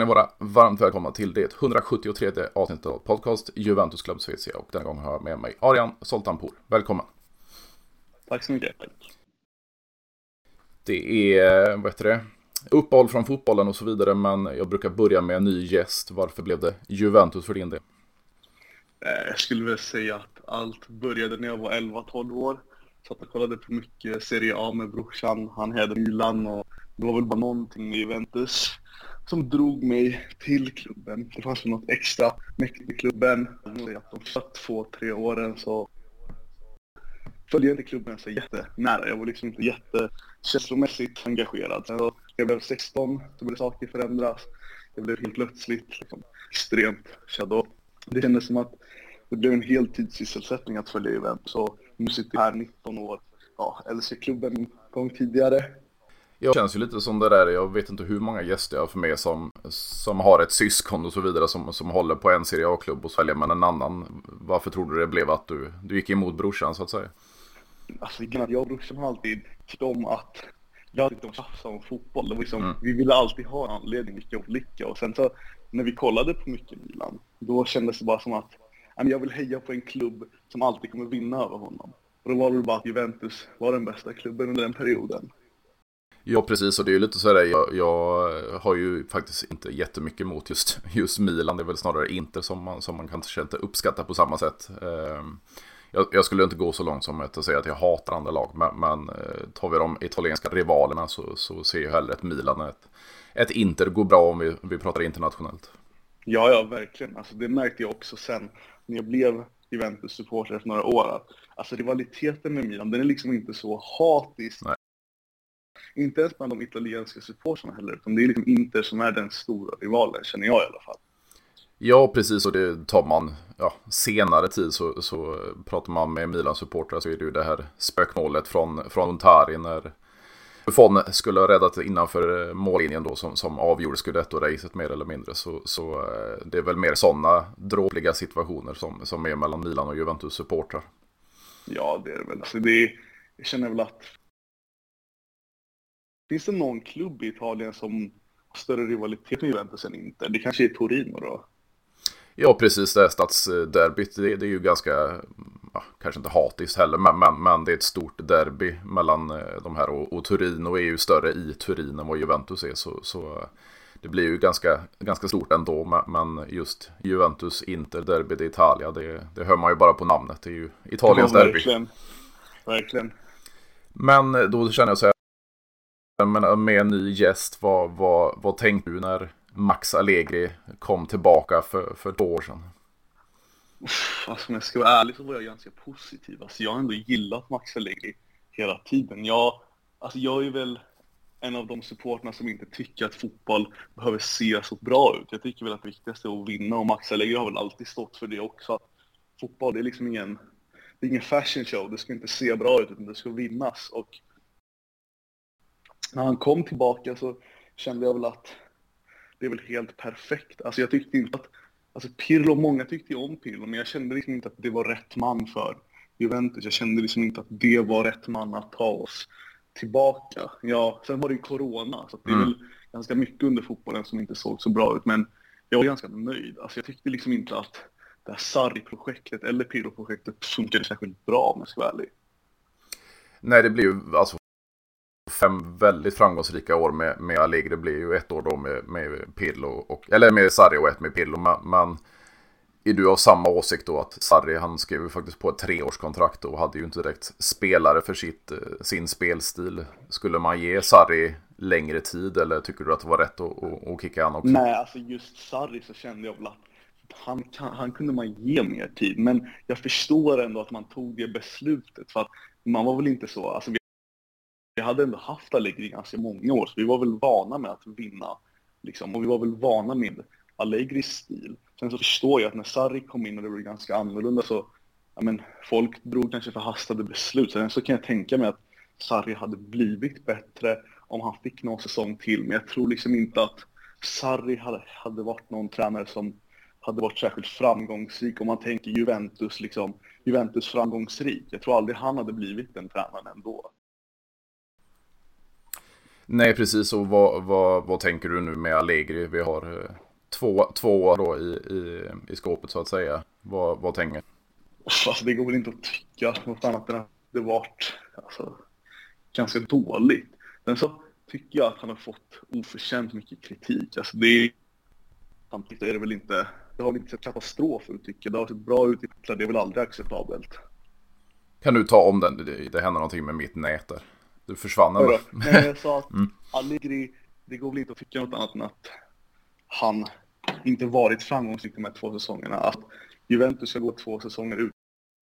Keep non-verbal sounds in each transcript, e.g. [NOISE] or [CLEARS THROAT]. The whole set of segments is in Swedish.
Ska ni vara varmt välkomna till det 173 avsnittet av podcast Juventus Club Svezia och den gången har jag med mig Arian Soltanpour. Välkommen! Tack så mycket! Det är, vad heter det, uppehåll från fotbollen och så vidare men jag brukar börja med en ny gäst. Varför blev det Juventus för din del? Eh, jag skulle väl säga att allt började när jag var 11-12 år. Satt och kollade på mycket Serie A med brorsan. Han hade Milan och det var väl bara någonting med Juventus som drog mig till klubben. Det fanns något extra mäktigt i klubben. Att de satt två, tre åren så följde jag inte klubben så jättenära. Jag var liksom inte jättekänslomässigt engagerad. Sen så jag blev 16 så började saker förändras. Jag blev helt plötsligt liksom, extremt kär Det kändes som att det blev en heltidssysselsättning att följa event. Så nu sitter jag här 19 år. Ja, LC-klubben en gång tidigare. Jag känns ju lite som det där, jag vet inte hur många gäster jag får med som, som har ett syskon och så vidare som, som håller på en Serie A-klubb och så väljer man en annan. Varför tror du det blev att du, du gick emot brorsan så att säga? Alltså jag och brorsan har alltid tyckt om att jag tyckte om tjafsa om fotboll. Det var liksom, mm. Vi ville alltid ha en anledning vilka olika och sen så när vi kollade på mycket Milan då kändes det bara som att jag vill heja på en klubb som alltid kommer vinna över honom. Och då var det bara att Juventus var den bästa klubben under den perioden. Ja, precis. Och det är ju lite så här, jag, jag har ju faktiskt inte jättemycket emot just, just Milan. Det är väl snarare inte som man, som man kanske inte uppskattar på samma sätt. Ehm, jag, jag, skulle inte gå så långt som att säga att jag hatar andra lag. Men, men eh, tar vi de italienska rivalerna så, så ser jag hellre ett Milan ett, ett Inter går bra om vi, vi pratar internationellt. Ja, ja, verkligen. Alltså, det märkte jag också sen när jag blev Juventus-supporter efter några år. alltså rivaliteten med Milan, den är liksom inte så hatisk. Nej. Inte ens bland de italienska supportrarna heller, utan det är liksom Inter som är den stora rivalen, känner jag i alla fall. Ja, precis, och det tar man ja, senare tid så, så pratar man med Milan-supportrar så är det ju det här spökmålet från, från Ontari när Buffon skulle ha räddat innanför mållinjen då som, som avgjorde scudetto-racet mer eller mindre. Så, så eh, det är väl mer sådana dråpliga situationer som, som är mellan Milan och Juventus-supportrar. Ja, det är det väl. Alltså det, jag känner väl att Finns det någon klubb i Italien som har större rivalitet med Juventus än inte? Det kanske är Torino då? Ja, precis. Det här stadsderbyt, det, det är ju ganska, ja, kanske inte hatiskt heller, men, men, men, det är ett stort derby mellan eh, de här och, och Torino är ju större i Turin än vad Juventus är. Så, så det blir ju ganska, ganska stort ändå, men just Juventus Inter Derby de Italia, det, det hör man ju bara på namnet. Det är ju Italiens ja, verkligen. derby. Verkligen. Men då känner jag så här, men med en ny gäst, vad, vad, vad tänkte du när Max Allegri kom tillbaka för, för två år sedan? Alltså, om jag ska vara ärlig så var jag ganska positiv. Alltså, jag har ändå gillat Max Allegri hela tiden. Jag, alltså, jag är väl en av de supporterna som inte tycker att fotboll behöver se så bra ut. Jag tycker väl att det viktigaste är att vinna och Max Allegri har väl alltid stått för det också. Att fotboll, det är liksom ingen, det är ingen fashion show. Det ska inte se bra ut utan det ska vinnas. Och när han kom tillbaka så kände jag väl att det är väl helt perfekt. Alltså jag tyckte inte att, alltså Pirlo, många tyckte ju om Pirlo, men jag kände liksom inte att det var rätt man för Juventus. Jag kände liksom inte att det var rätt man att ta oss tillbaka. Ja, sen var det ju corona, så det är mm. väl ganska mycket under fotbollen som inte såg så bra ut, men jag var ganska nöjd. Alltså jag tyckte liksom inte att det här Sarri-projektet eller Pirlo-projektet funkade särskilt bra om jag ska vara ärlig. Nej, det blir ju alltså fem väldigt framgångsrika år med, med Allegri. Det blir ju ett år då med, med Pirlo, och, eller med Sarri och ett med Pirlo. Men, men är du av samma åsikt då att Sarri han skrev ju faktiskt på ett treårskontrakt och hade ju inte direkt spelare för sitt, eh, sin spelstil. Skulle man ge Sarri längre tid eller tycker du att det var rätt att, att, att kicka han också? Nej, alltså just Sarri så kände jag väl att han, han kunde man ge mer tid. Men jag förstår ändå att man tog det beslutet för att man var väl inte så, alltså vi hade ändå haft Allegri ganska många år, så vi var väl vana med att vinna. Liksom. Och vi var väl vana med Allegris stil. Sen så förstår jag att när Sarri kom in och det blev ganska annorlunda så, ja men folk drog kanske förhastade beslut. Sen så kan jag tänka mig att Sarri hade blivit bättre om han fick någon säsong till. Men jag tror liksom inte att Sarri hade, hade varit någon tränare som hade varit särskilt framgångsrik om man tänker Juventus, liksom, Juventus framgångsrik. Jag tror aldrig han hade blivit den tränaren ändå. Nej, precis. Och vad, vad, vad tänker du nu med Allegri? Vi har eh, två, två då i, i, i skåpet så att säga. Vad, vad tänker Alltså, det går väl inte att tycka något annat än att det varit alltså, ganska dåligt. Men så tycker jag att han har fått oförtjänt mycket kritik. Alltså, det är, samtidigt är det väl inte, det har väl inte sett katastrof ut tycker jag. Det har sett bra ut det är väl aldrig acceptabelt. Kan du ta om den? Det, det hände någonting med mitt nät där. Du försvann ändå. Nej, jag sa att [LAUGHS] mm. Allegri, det går väl inte att tycka något annat än att han inte varit framgångsrik de här två säsongerna. Att Juventus ska gå två säsonger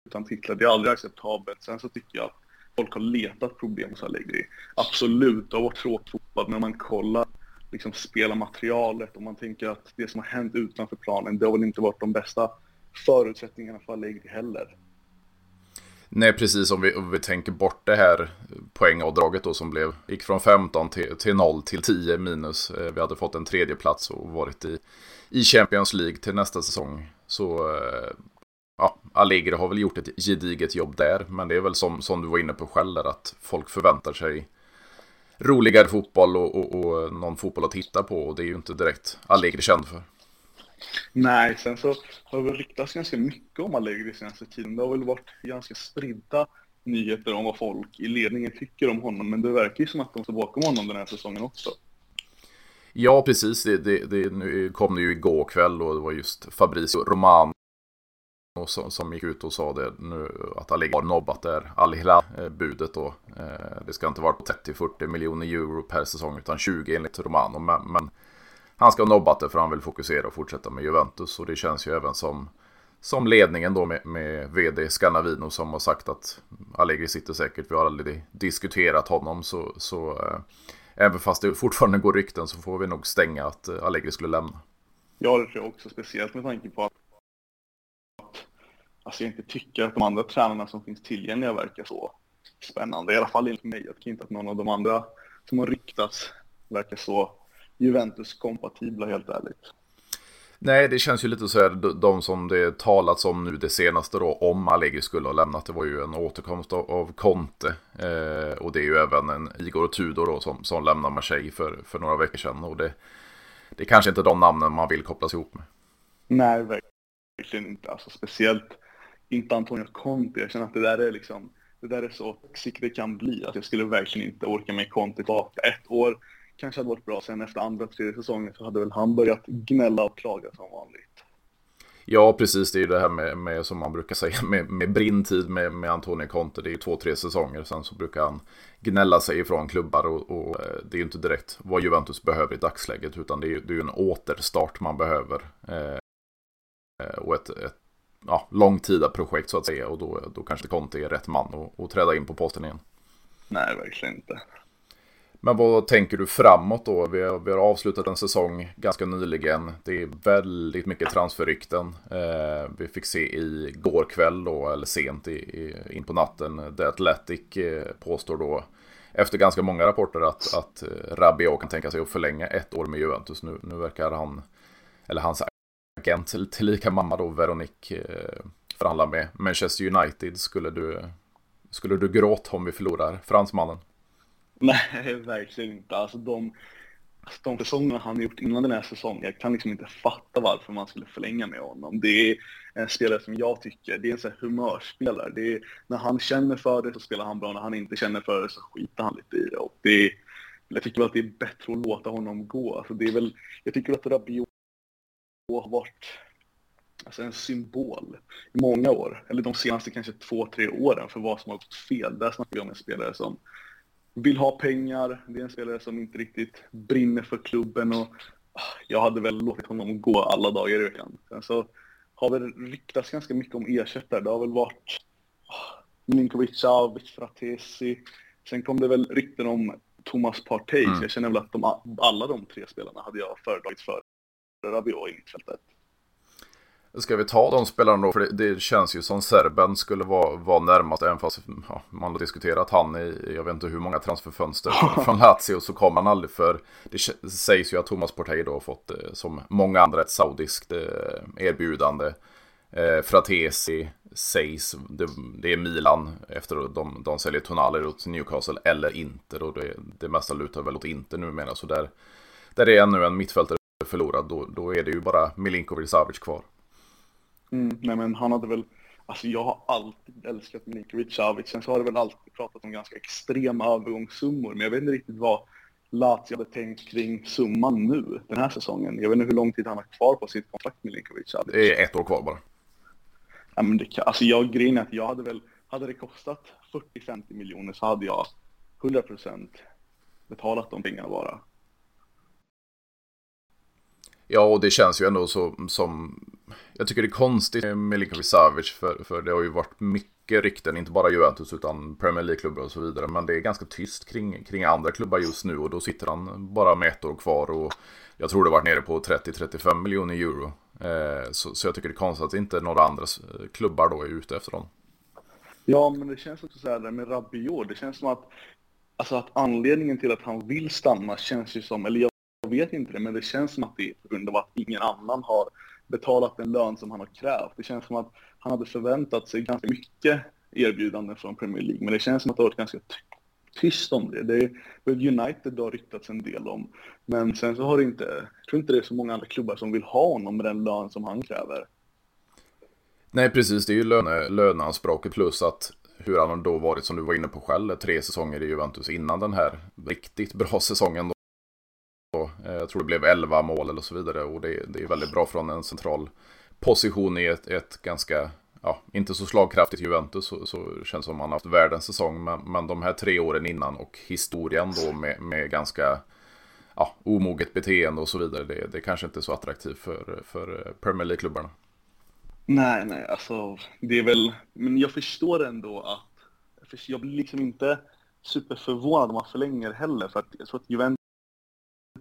utan titlar, det är aldrig acceptabelt. Sen så tycker jag att folk har letat problem hos Allegri. Absolut, det har varit tråkigt fotboll, men man kollar liksom spelarmaterialet och man tänker att det som har hänt utanför planen, det har väl inte varit de bästa förutsättningarna för Allegri heller. Nej, precis om vi, om vi tänker bort det här poängavdraget då som blev, gick från 15 till, till 0 till 10 minus. Eh, vi hade fått en tredje plats och varit i, i Champions League till nästa säsong. Så eh, ja, Allegri har väl gjort ett gediget jobb där. Men det är väl som, som du var inne på själv där, att folk förväntar sig roligare fotboll och, och, och någon fotboll att titta på. Och det är ju inte direkt Allegri känd för. Nej, sen så har det väl ryktats ganska mycket om Allegri senaste tiden. Det har väl varit ganska spridda nyheter om vad folk i ledningen tycker om honom. Men det verkar ju som att de står bakom honom den här säsongen också. Ja, precis. Det, det, det nu kom det ju igår kväll och det var just Fabrizio Romano som, som gick ut och sa det nu att Allegri har nobbat där Al Hilal-budet eh, då. Eh, det ska inte vara 30-40 miljoner euro per säsong utan 20 enligt Romano. Men, men han ska ha nobbat det för han vill fokusera och fortsätta med Juventus. Och det känns ju även som, som ledningen då med, med vd Scanavino som har sagt att Allegri sitter säkert. Vi har aldrig diskuterat honom så, så äh, även fast det fortfarande går rykten så får vi nog stänga att äh, Allegri skulle lämna. Ja, det tror jag också. Speciellt med tanke på att alltså jag inte tycker att de andra tränarna som finns tillgängliga verkar så spännande. I alla fall enligt mig. Jag tycker inte att någon av de andra som har ryktats verkar så Juventus-kompatibla helt ärligt. Nej, det känns ju lite så här, de som det talats om nu det senaste då, om Allegri skulle ha lämnat, det var ju en återkomst av, av Conte. Eh, och det är ju även en Igor Tudor då som, som lämnar Marseille för, för några veckor sedan. Och det, det är kanske inte de namnen man vill kopplas ihop med. Nej, verkligen inte. Alltså speciellt inte Antonio Conte. Jag känner att det där är liksom, det där är så toxic det kan bli. Att jag skulle verkligen inte orka med Conte tillbaka. Ett år kanske hade varit bra. Sen efter andra, tredje säsongen så hade väl han börjat gnälla och klaga som vanligt. Ja, precis. Det är ju det här med, med som man brukar säga, med, med brintid med, med Antonio Conte. Det är ju två, tre säsonger. Sen så brukar han gnälla sig ifrån klubbar och, och eh, det är ju inte direkt vad Juventus behöver i dagsläget. Utan det är ju, det är en återstart man behöver. Eh, och ett, ett ja, långtida projekt så att säga. Och då, då kanske Conte är rätt man att, att träda in på posten igen. Nej, verkligen inte. Men vad tänker du framåt då? Vi har, vi har avslutat en säsong ganska nyligen. Det är väldigt mycket transferrykten. Eh, vi fick se i går kväll då, eller sent i, i, in på natten, The Athletic eh, påstår då efter ganska många rapporter att, att eh, Rabiot kan tänka sig att förlänga ett år med Juventus. Nu, nu verkar han, eller hans agent, tillika mamma då, Veronique, eh, förhandla med Manchester United. Skulle du, skulle du gråta om vi förlorar fransmannen? [LAUGHS] Nej, verkligen inte. Alltså de, alltså de säsongerna han gjort innan den här säsongen, jag kan liksom inte fatta varför man skulle förlänga med honom. Det är en spelare som jag tycker, det är en sån här humörspelare. Det är, när han känner för det så spelar han bra, när han inte känner för det så skiter han lite i det. Och det är, jag tycker väl att det är bättre att låta honom gå. Alltså det är väl, jag tycker att Rabiot har varit alltså en symbol i många år, eller de senaste kanske två, tre åren för vad som har gått fel. Där snackar vi om en spelare som vill ha pengar. Det är en spelare som inte riktigt brinner för klubben och ah, jag hade väl låtit honom gå alla dagar i veckan. Sen så har väl ryktats ganska mycket om ersättare. Det har väl varit ah, Milinkovic, Savic, Fratesi. Sen kom det väl rykten om Thomas Partey, mm. jag känner väl att de, alla de tre spelarna hade jag föredragit för Rabiot i mittfältet. Ska vi ta de spelarna då? För det, det, känns ju som Serben skulle vara, vara närmast. Även fast ja, man har diskuterat han i, jag vet inte hur många transferfönster [LAUGHS] från Lazio så kom han aldrig för. Det sägs ju att Thomas Portey då har fått, eh, som många andra, ett saudiskt eh, erbjudande. Eh, Fratesi sägs, det, det, är Milan efter att de, de säljer Tonali åt Newcastle eller inte. Då det, det mesta lutar väl åt inte numera. Så där, där är ännu en mittfältare förlorad, då, då är det ju bara Milinkovic Savic kvar. Mm, nej men han hade väl, alltså jag har alltid älskat Milinkovic Savic. Sen så har det väl alltid pratat om ganska extrema övergångssummor. Men jag vet inte riktigt vad Lazio hade tänkt kring summan nu, den här säsongen. Jag vet inte hur lång tid han har kvar på sitt kontrakt med Milinkovic Savic. Det är ett år kvar bara. Ja, men det kan, alltså jag, grejen att jag hade väl, hade det kostat 40-50 miljoner så hade jag 100% betalat de pengarna bara. Ja, och det känns ju ändå så, som... Jag tycker det är konstigt med Milinkovic Savic, för, för det har ju varit mycket rykten, inte bara Juventus utan Premier League-klubbar och så vidare. Men det är ganska tyst kring, kring andra klubbar just nu och då sitter han bara med ett år kvar och jag tror det varit nere på 30-35 miljoner euro. Eh, så, så jag tycker det är konstigt att inte några andra klubbar då är ute efter dem. Ja, men det känns också så här med Rabiot, det känns som att Alltså att anledningen till att han vill stanna känns ju som, eller jag jag vet inte det, men det känns som att det är på grund av att ingen annan har betalat den lön som han har krävt. Det känns som att han hade förväntat sig ganska mycket erbjudanden från Premier League, men det känns som att det har varit ganska tyst om det. Det är United det har ryktats en del om, men sen så har det inte, jag tror inte det är så många andra klubbar som vill ha honom med den lön som han kräver. Nej, precis. Det är ju löne, löneanspråket plus att hur han har då varit, som du var inne på själv, tre säsonger i Juventus innan den här riktigt bra säsongen. Eh, jag tror det blev 11 mål eller så vidare och det, det är väldigt bra från en central position i ett, ett ganska, ja, inte så slagkraftigt Juventus så, så känns som man har haft världens säsong. Men, men de här tre åren innan och historien då med, med ganska ja, omoget beteende och så vidare. Det, det kanske inte är så attraktivt för, för Premier League-klubbarna. Nej, nej, alltså det är väl, men jag förstår ändå att, jag blir liksom inte superförvånad om man förlänger heller för att jag tror att Juventus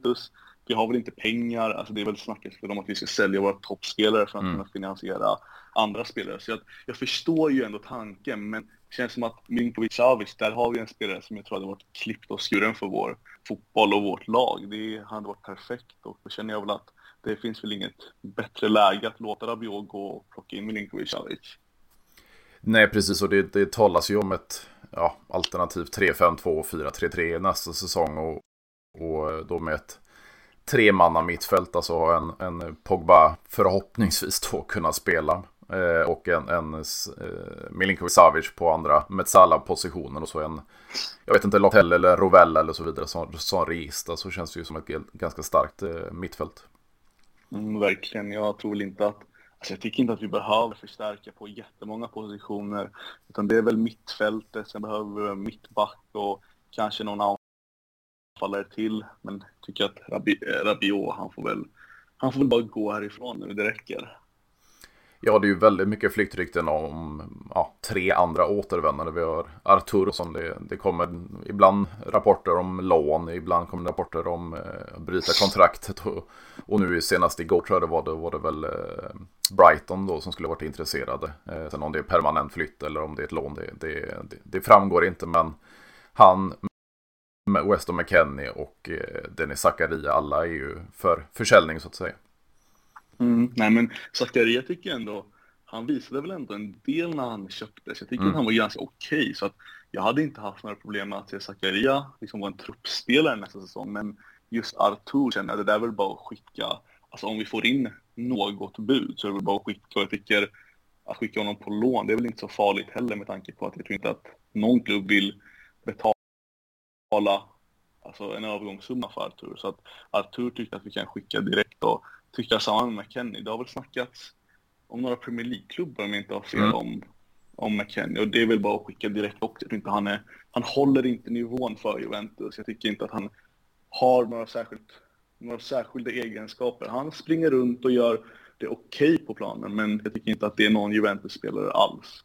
Juventus. Vi har väl inte pengar, alltså det är väl snackat om att vi ska sälja våra toppspelare för att mm. kunna finansiera andra spelare. Så jag, jag förstår ju ändå tanken, men det känns som att Milinkovic Savic, där har vi en spelare som jag tror hade varit klippt och skuren för vår fotboll och vårt lag. Det hade varit perfekt och då känner jag väl att det finns väl inget bättre läge att låta Rabiot gå och plocka in Milinkovic Savic. Nej, precis, och det, det talas ju om ett ja, alternativ 3-5-2 4-3-3 nästa säsong och, och då med ett tremanna mittfält, alltså en, en Pogba förhoppningsvis då kunna spela. Eh, och en, en eh, Milinkovic Savic på andra Metsala-positionen och så en, jag vet inte, Lotell eller Rovella eller så vidare som, som register så känns det ju som ett ganska starkt eh, mittfält. Mm, verkligen, jag tror väl inte att Alltså jag tycker inte att vi behöver förstärka på jättemånga positioner. Utan det är väl mittfältet, sen behöver vi mittback och kanske någon anfallare till. Men tycker att Rabi eh, Rabiot, han får väl han får väl bara gå härifrån nu, det räcker. Ja, det är ju väldigt mycket flyktrykten om ja, tre andra återvändare. Vi har Artur som det, det kommer ibland rapporter om lån, ibland kommer det rapporter om eh, bryta kontraktet. Och, [LAUGHS] och nu senast igår tror jag det var det, var det väl eh, Brighton då som skulle varit intresserade. Eh, sen om det är permanent flytt eller om det är ett lån, det, det, det, det framgår inte. Men han Weston McKennie och eh, Dennis Zakaria, alla är ju för försäljning så att säga. Mm, nej men Zakaria tycker jag ändå, han visade väl ändå en del när han köptes. Jag tycker mm. att han var ganska okej okay, så att jag hade inte haft några problem med att se Zakaria liksom vara en truppspelare nästa säsong. Men just Artur känner jag, det där är väl bara att skicka, alltså om vi får in något bud så är det väl bara att skicka, jag tycker att skicka honom på lån, det är väl inte så farligt heller med tanke på att jag tror inte att någon klubb vill betala betala alltså en övergångssumma för Artur. Så att Artur tyckte att vi kan skicka direkt och tycka samma med McKennie. Det har väl snackats om några Premier League-klubbar om jag inte har fel mm. om, om McKennie. Och det är väl bara att skicka direkt också. Jag inte han, är, han håller inte nivån för Juventus. Jag tycker inte att han har några, särskilt, några särskilda egenskaper. Han springer runt och gör det okej okay på planen, men jag tycker inte att det är någon Juventus-spelare alls.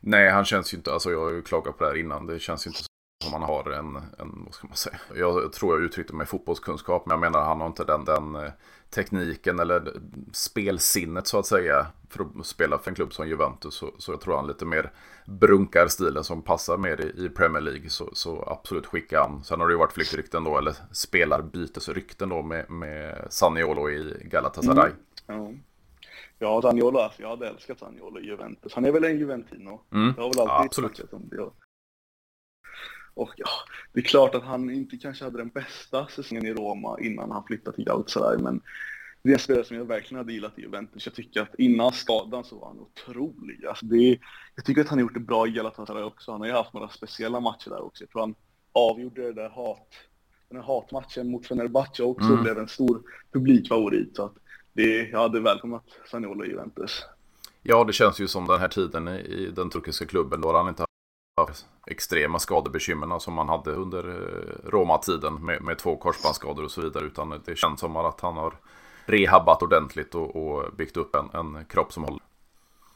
Nej, han känns ju inte, alltså jag har ju klagat på det här innan, det känns ju inte om man har en, en, vad ska man säga, jag tror jag uttryckte mig fotbollskunskap, men jag menar han har inte den, den eh, tekniken eller spelsinnet så att säga för att spela för en klubb som Juventus. Så, så jag tror han lite mer brunkar stilen som passar mer i, i Premier League. Så, så absolut skicka han. Sen har det ju varit flyktrykten då, eller spelarbytesrykten då med, med Saniolo i Galatasaray. Mm. Ja. Ja, alltså, jag hade älskat Zaniolo i Juventus. Han är väl en Juventino? Mm. Jag har väl alltid Absolut. snackat om det. Och ja, det är klart att han inte kanske hade den bästa säsongen i Roma innan han flyttade till Galatasaray, men det är en spelare som jag verkligen hade gillat i Juventus. Jag tycker att innan skadan så var han otrolig. Alltså det är, jag tycker att han har gjort det bra i Galatasaray också. Han har ju haft några speciella matcher där också. Jag tror han avgjorde det där hat, den här hatmatchen mot Fenerbahce också Mm. blev en stor publikfavorit. Så att det, jag hade välkomnat Zaniolo i Juventus. Ja, det känns ju som den här tiden i, den turkiska klubben då han inte extrema skadebekymmerna som man hade under eh, Roma-tiden med, med två korsbandsskador och så vidare. Utan det känns som att han har rehabbat ordentligt och, och byggt upp en, en kropp som håller.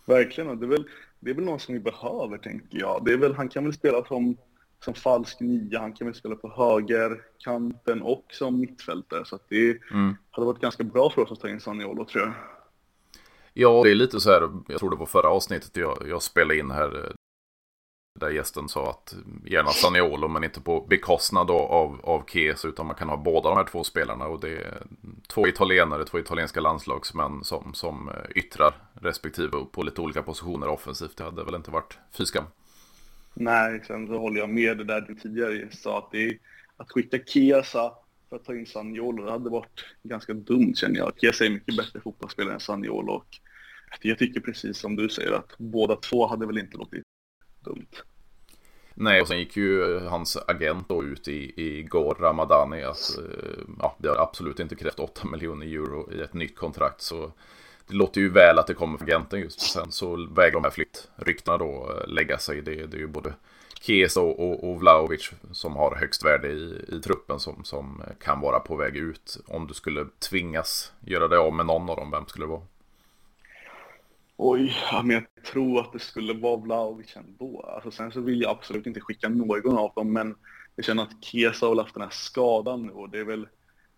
Verkligen, det är väl, det är väl någon som vi behöver tänker jag. Det är väl, han kan väl spela som, som falsk nia, han kan väl spela på högerkanten och som mittfältare. Så det Mm. hade varit ganska bra för oss att ta in Saniolo tror jag. Ja, det är lite så här, jag tror det var förra avsnittet jag, jag spelade in här. Där gästen sa att gärna Saniolo men inte på bekostnad av, av Chiesa utan man kan ha båda de här två spelarna. Och det är två italienare, två italienska landslagsmän som, som eh, yttrar respektive på lite olika positioner offensivt. Det hade väl inte varit fyskam. Nej, sen så håller jag med det där du tidigare sa att det är, att skicka Kiesa för att ta in Saniolo, det hade varit ganska dumt känner jag. Kiesa är mycket bättre fotbollsspelare än Saniolo och jag tycker precis som du säger att båda två hade väl inte låtit dumt. Nej, och sen gick ju hans agent då ut i, i går, Ramadani, att eh, ja, det har absolut inte krävt 8 miljoner euro i ett nytt kontrakt. Så det låter ju väl att det kommer från agenten just. Sen så väger de här flyttryktena då eh, lägga sig. Det, det är ju både Chiesa och, och, och Vlahovic som har högst värde i, i truppen som, som kan vara på väg ut. Om du skulle tvingas göra det av med någon av dem, vem skulle det vara? Oj, ja, men jag tror att det skulle vara Vlahovic ändå. Alltså, sen så vill jag absolut inte skicka någon av dem, men jag känner att Kesa har haft den här skadan nu och det är väl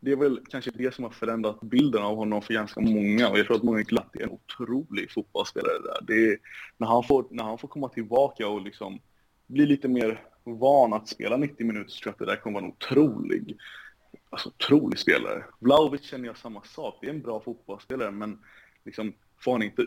det är väl kanske det som har förändrat bilden av honom för ganska många och jag tror att många glömt det är en otrolig fotbollsspelare där. Det är, när, han får, när han får komma tillbaka och liksom bli lite mer van att spela 90 minuter så tror jag att det där kommer vara en otrolig, alltså otrolig spelare. Vlahovic känner jag samma sak, det är en bra fotbollsspelare men liksom får han inte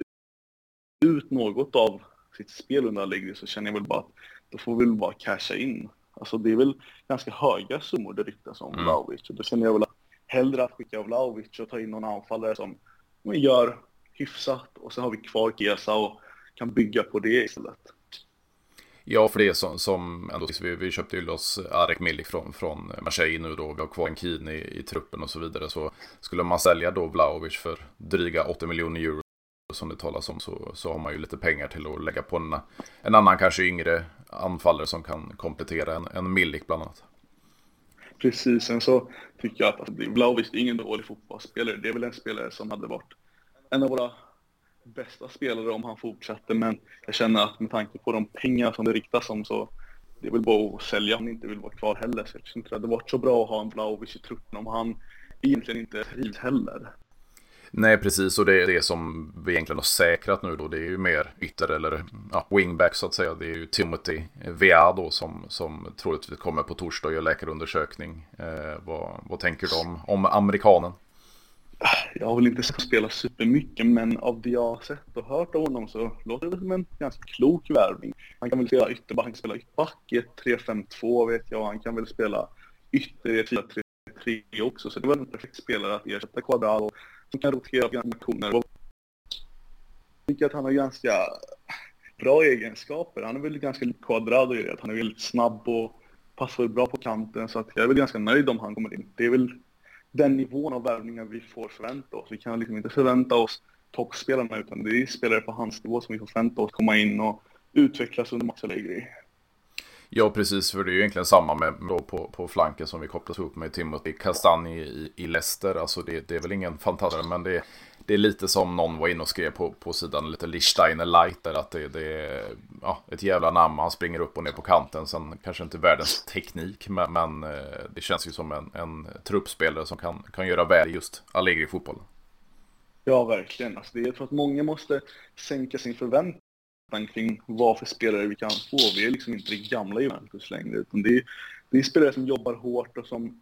ut något av sitt spel under Allegri så känner jag väl bara att då får vi väl bara casha in. Alltså det är väl ganska höga summor det ryktas om Mm. Vlahovic. Och då känner jag väl att hellre att skicka Vlahovic och ta in någon anfallare som gör hyfsat och så har vi kvar Kesa och kan bygga på det istället. Ja, för det är som, som ändå, vi, vi köpte ju loss Arek Milik från, från Marseille nu då. Vi har kvar en Kini i, i truppen och så vidare. Så skulle man sälja då Vlahovic för dryga 80 miljoner euro som det talas om så, så har man ju lite pengar till att lägga på en, en annan kanske yngre anfallare som kan komplettera en, en Milik bland annat. Precis, sen så tycker jag att alltså, Vlahovic är ingen dålig fotbollsspelare. Det är väl en spelare som hade varit en av våra bästa spelare om han fortsatte. Men jag känner att med tanke på de pengar som det riktas om så det är väl bara att sälja om han inte vill vara kvar heller. Så jag tycker inte det hade varit så bra att ha en Vlahovic i truppen om han egentligen inte trivs heller. Nej, precis. Och det är det som vi egentligen har säkrat nu då. Det är ju mer ytter eller ja, wingback så att säga. Det är ju Timothy Vea då som, som troligtvis kommer på torsdag och gör läkarundersökning. Eh, vad, vad tänker du om, om amerikanen? Jag har väl inte sett honom spela supermycket, men av det jag har sett och hört av honom så låter det som en ganska klok värvning. Han kan väl spela ytterback, han kan spela ytterback i ett 3-5-2 vet jag, han kan väl spela ytter i ett 4-3-3 också, så det var en perfekt spelare att ersätta Quadrado som kan rotera ganska nationer. Jag tycker att han har ganska bra egenskaper. Han är väl ganska lik Quadrado i det, att han är väldigt snabb och passar bra på kanten, så att jag är väl ganska nöjd om han kommer in. Det är väl den nivån av värvningar vi får förvänta oss. Vi kan liksom inte förvänta oss toppspelarna utan det är spelare på hans nivå som vi får förvänta oss komma in och utvecklas under Max Allegri. Ja, precis. För det är ju egentligen samma med då på, på flanken som vi kopplas ihop med Timothy Castagne i, i Leicester. Alltså det, det är väl ingen fantastisk, men det, det är lite som någon var inne och skrev på, på sidan, lite Lichsteiner light där, att det, det är ja, ett jävla namn. Han springer upp och ner på kanten. Sen kanske inte världens teknik, men, men eh, det känns ju som en, en truppspelare som kan, kan göra väl i just Allegri-fotboll. Ja, verkligen. Alltså det, jag tror att många måste sänka sin förväntan kring vad för spelare vi kan få. Vi är liksom inte det gamla Juventus längre, utan det är, det är spelare som jobbar hårt och som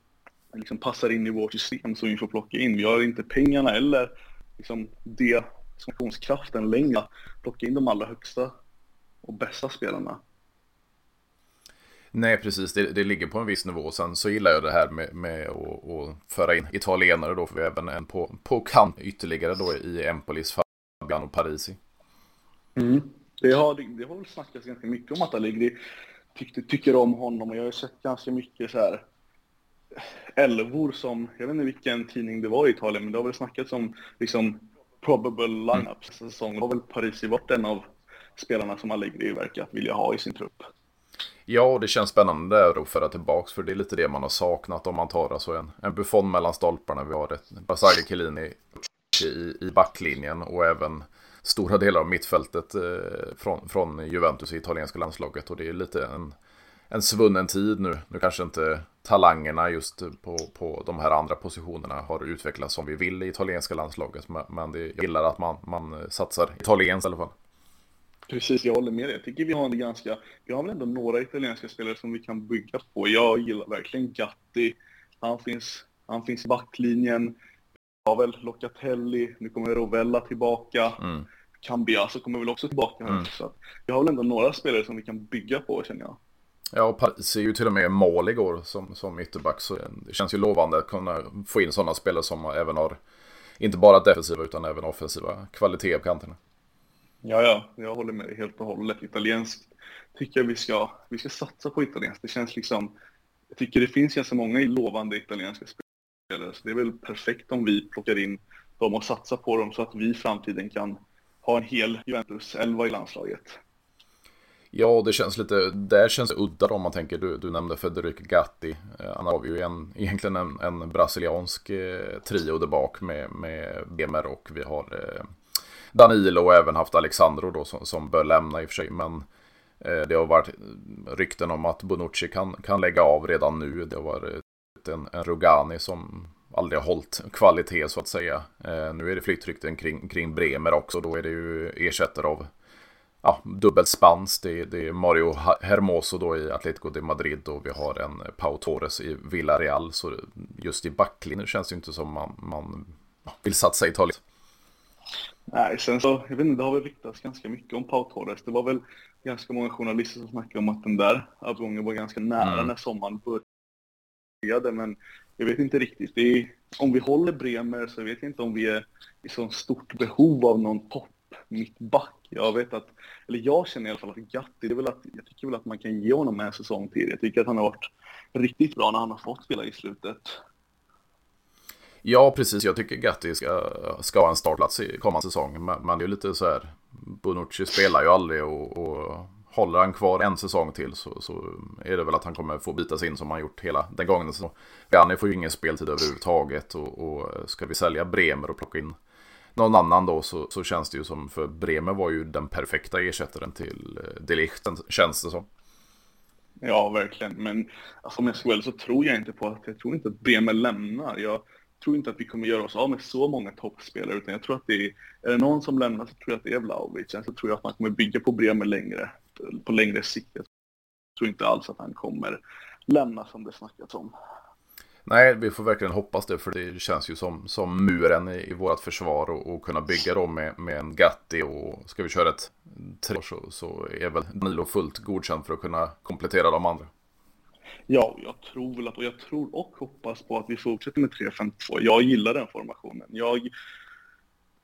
liksom passar in i vårt system som vi får plocka in. Vi har inte pengarna eller liksom det funktionskraften längre. Plocka in de allra högsta och bästa spelarna. Nej, precis. Det, det, ligger på en viss nivå. Sen så gillar jag det här med, med att, att föra in italienare då. För vi även en på, på kant ytterligare då i Empolis, Fabiano Parisi. Mm. Det, har, det har väl snackats ganska mycket om att Allegri tyckte, tycker om honom och jag har sett ganska mycket så här älvor som, jag vet inte vilken tidning det var i Italien, men det har väl snackats om liksom probable lineups säsong. Då har väl Parisi varit en av spelarna som Allegri verkar vilja ha i sin trupp. Ja, och det känns spännande att föra tillbaka för det är lite det man har saknat om man tar alltså en, en Buffon mellan stolparna. Vi har ett Basagi Chiellini i, i backlinjen och även stora delar av mittfältet eh, från, från Juventus i italienska landslaget. Och det är lite en, en svunnen tid nu. Nu kanske inte talangerna just på, på de här andra positionerna har utvecklats som vi vill i italienska landslaget. Men det gillar att man, man satsar italienskt i alla fall. Precis, jag håller med dig. Jag tycker vi har en ganska, vi har väl ändå några italienska spelare som vi kan bygga på. Jag gillar verkligen Gatti. Han finns, han finns i backlinjen. Väl Locatelli, nu kommer Rovella tillbaka. Mm. Cambiaso kommer väl också tillbaka. Mm. Så vi har väl ändå några spelare som vi kan bygga på känner jag. Ja, och Paris är ju till och med mål igår som, som ytterback. Så det känns ju lovande att kunna få in sådana spelare som även har, inte bara defensiva utan även offensiva kvaliteter på kanterna. Ja, ja, jag håller med helt och hållet. Italienskt tycker jag vi ska, vi ska satsa på italienskt. Det känns liksom, jag tycker det finns ganska många lovande italienska spelare. Så det är väl perfekt om vi plockar in dem och satsar på dem så att vi i framtiden kan ha en hel Juventus-elva i landslaget. Ja, det känns lite, där känns det udda om man tänker, du, du nämnde Federico Gatti. Eh, han har ju en, egentligen en, en brasiliansk eh, trio där bak med, med Bemer och vi har eh, Danilo och även haft Alexandro då som, som bör lämna i och för sig. Men eh, det har varit rykten om att Bonucci kan, kan lägga av redan nu. Det har varit en, en Rugani som aldrig har hållit kvalitet så att säga. Eh, nu är det flyttrykten kring, kring Bremer också. Då är det ju ersättare av ja, dubbelt spans. Det, det, är Mario Hermoso då i Atletico de Madrid och vi har en Pau Torres i Villarreal. Så just i backlinjen känns det inte som man, man vill satsa i Italien. Nej, sen så, jag vet inte, det har väl ryktats ganska mycket om Pau Torres. Det var väl ganska många journalister som snackade om att den där övergången var ganska nära mm. när sommaren började, men jag vet inte riktigt. Är, om vi håller Bremer så vet jag inte om vi är i så stort behov av någon topp mittback. Jag vet att, eller jag känner i alla fall att Gatti, det är väl att, jag tycker väl att man kan ge honom en säsong till. Jag tycker att han har varit riktigt bra när han har fått spela i slutet. Ja, precis. Jag tycker Gatti ska, ska ha en startplats i kommande säsong. Men, men det är lite så här, Bonucci spelar ju aldrig och, och håller han kvar en säsong till så, så, är det väl att han kommer få bitas in som han gjort hela den gången. Så Janni får ju ingen speltid överhuvudtaget och, och eh, ska vi sälja Bremer och plocka in någon annan då så, så känns det ju som, för Bremer var ju den perfekta ersättaren till eh, Delicht, känns det som. Ja, verkligen. Men alltså, om jag ska så tror jag inte på att, jag tror inte att Bremer lämnar. Jag tror inte att vi kommer göra oss av med så många toppspelare, utan jag tror att det är, är det någon som lämnar så tror jag att det är Vlahovic. Sen så tror jag att man kommer bygga på Bremer längre, på längre sikt. Jag tror inte alls att han kommer lämna som det snackats om. Nej, vi får verkligen hoppas det, för det känns ju som, som muren i, i vårt försvar och, och kunna bygga dem med, med en Gatti och ska vi köra ett tre så, så är väl Nilo fullt godkänd för att kunna komplettera de andra. Ja, jag tror väl att, och jag tror och hoppas på att vi fortsätter med 3-5-2. Jag gillar den formationen. Jag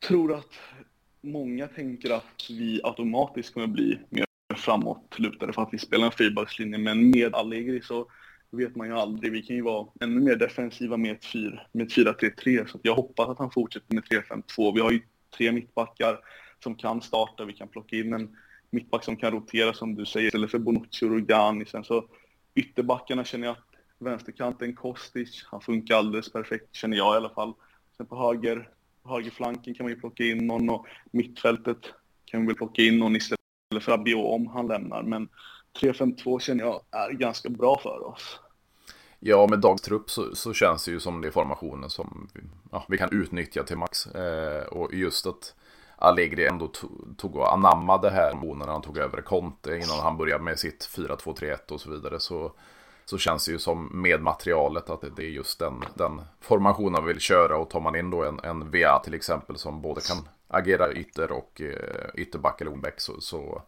tror att många tänker att vi automatiskt kommer bli mer framåtlutade för att vi spelar en fyrbackslinje, men med Allegri så vet man ju aldrig. Vi kan ju vara ännu mer defensiva med ett 4-3-3, så jag hoppas att han fortsätter med 3-5-2. Vi har ju tre mittbackar som kan starta, vi kan plocka in en mittback som kan rotera som du säger, istället för Bonucci och Rugani. Sen så Ytterbackarna känner jag att vänsterkanten Kostic, han funkar alldeles perfekt känner jag i alla fall. Sen på höger, på högerflanken kan man ju plocka in någon och mittfältet kan vi väl plocka in någon istället eller för Rabiot om han lämnar. Men 3-5-2 känner jag är ganska bra för oss. Ja, med dagstrupp så, så känns det ju som det är formationen som ja, vi kan utnyttja till max. Eh, och just att Allegri ändå tog och anammade här när han tog över Conte innan han började med sitt 4-2-3-1 och så vidare. Så så känns det ju som med materialet att det är just den, den formationen vi vill köra. Och tar man in då en, en VA till exempel som både kan agera ytter och eh, ytterback eller wingback så, så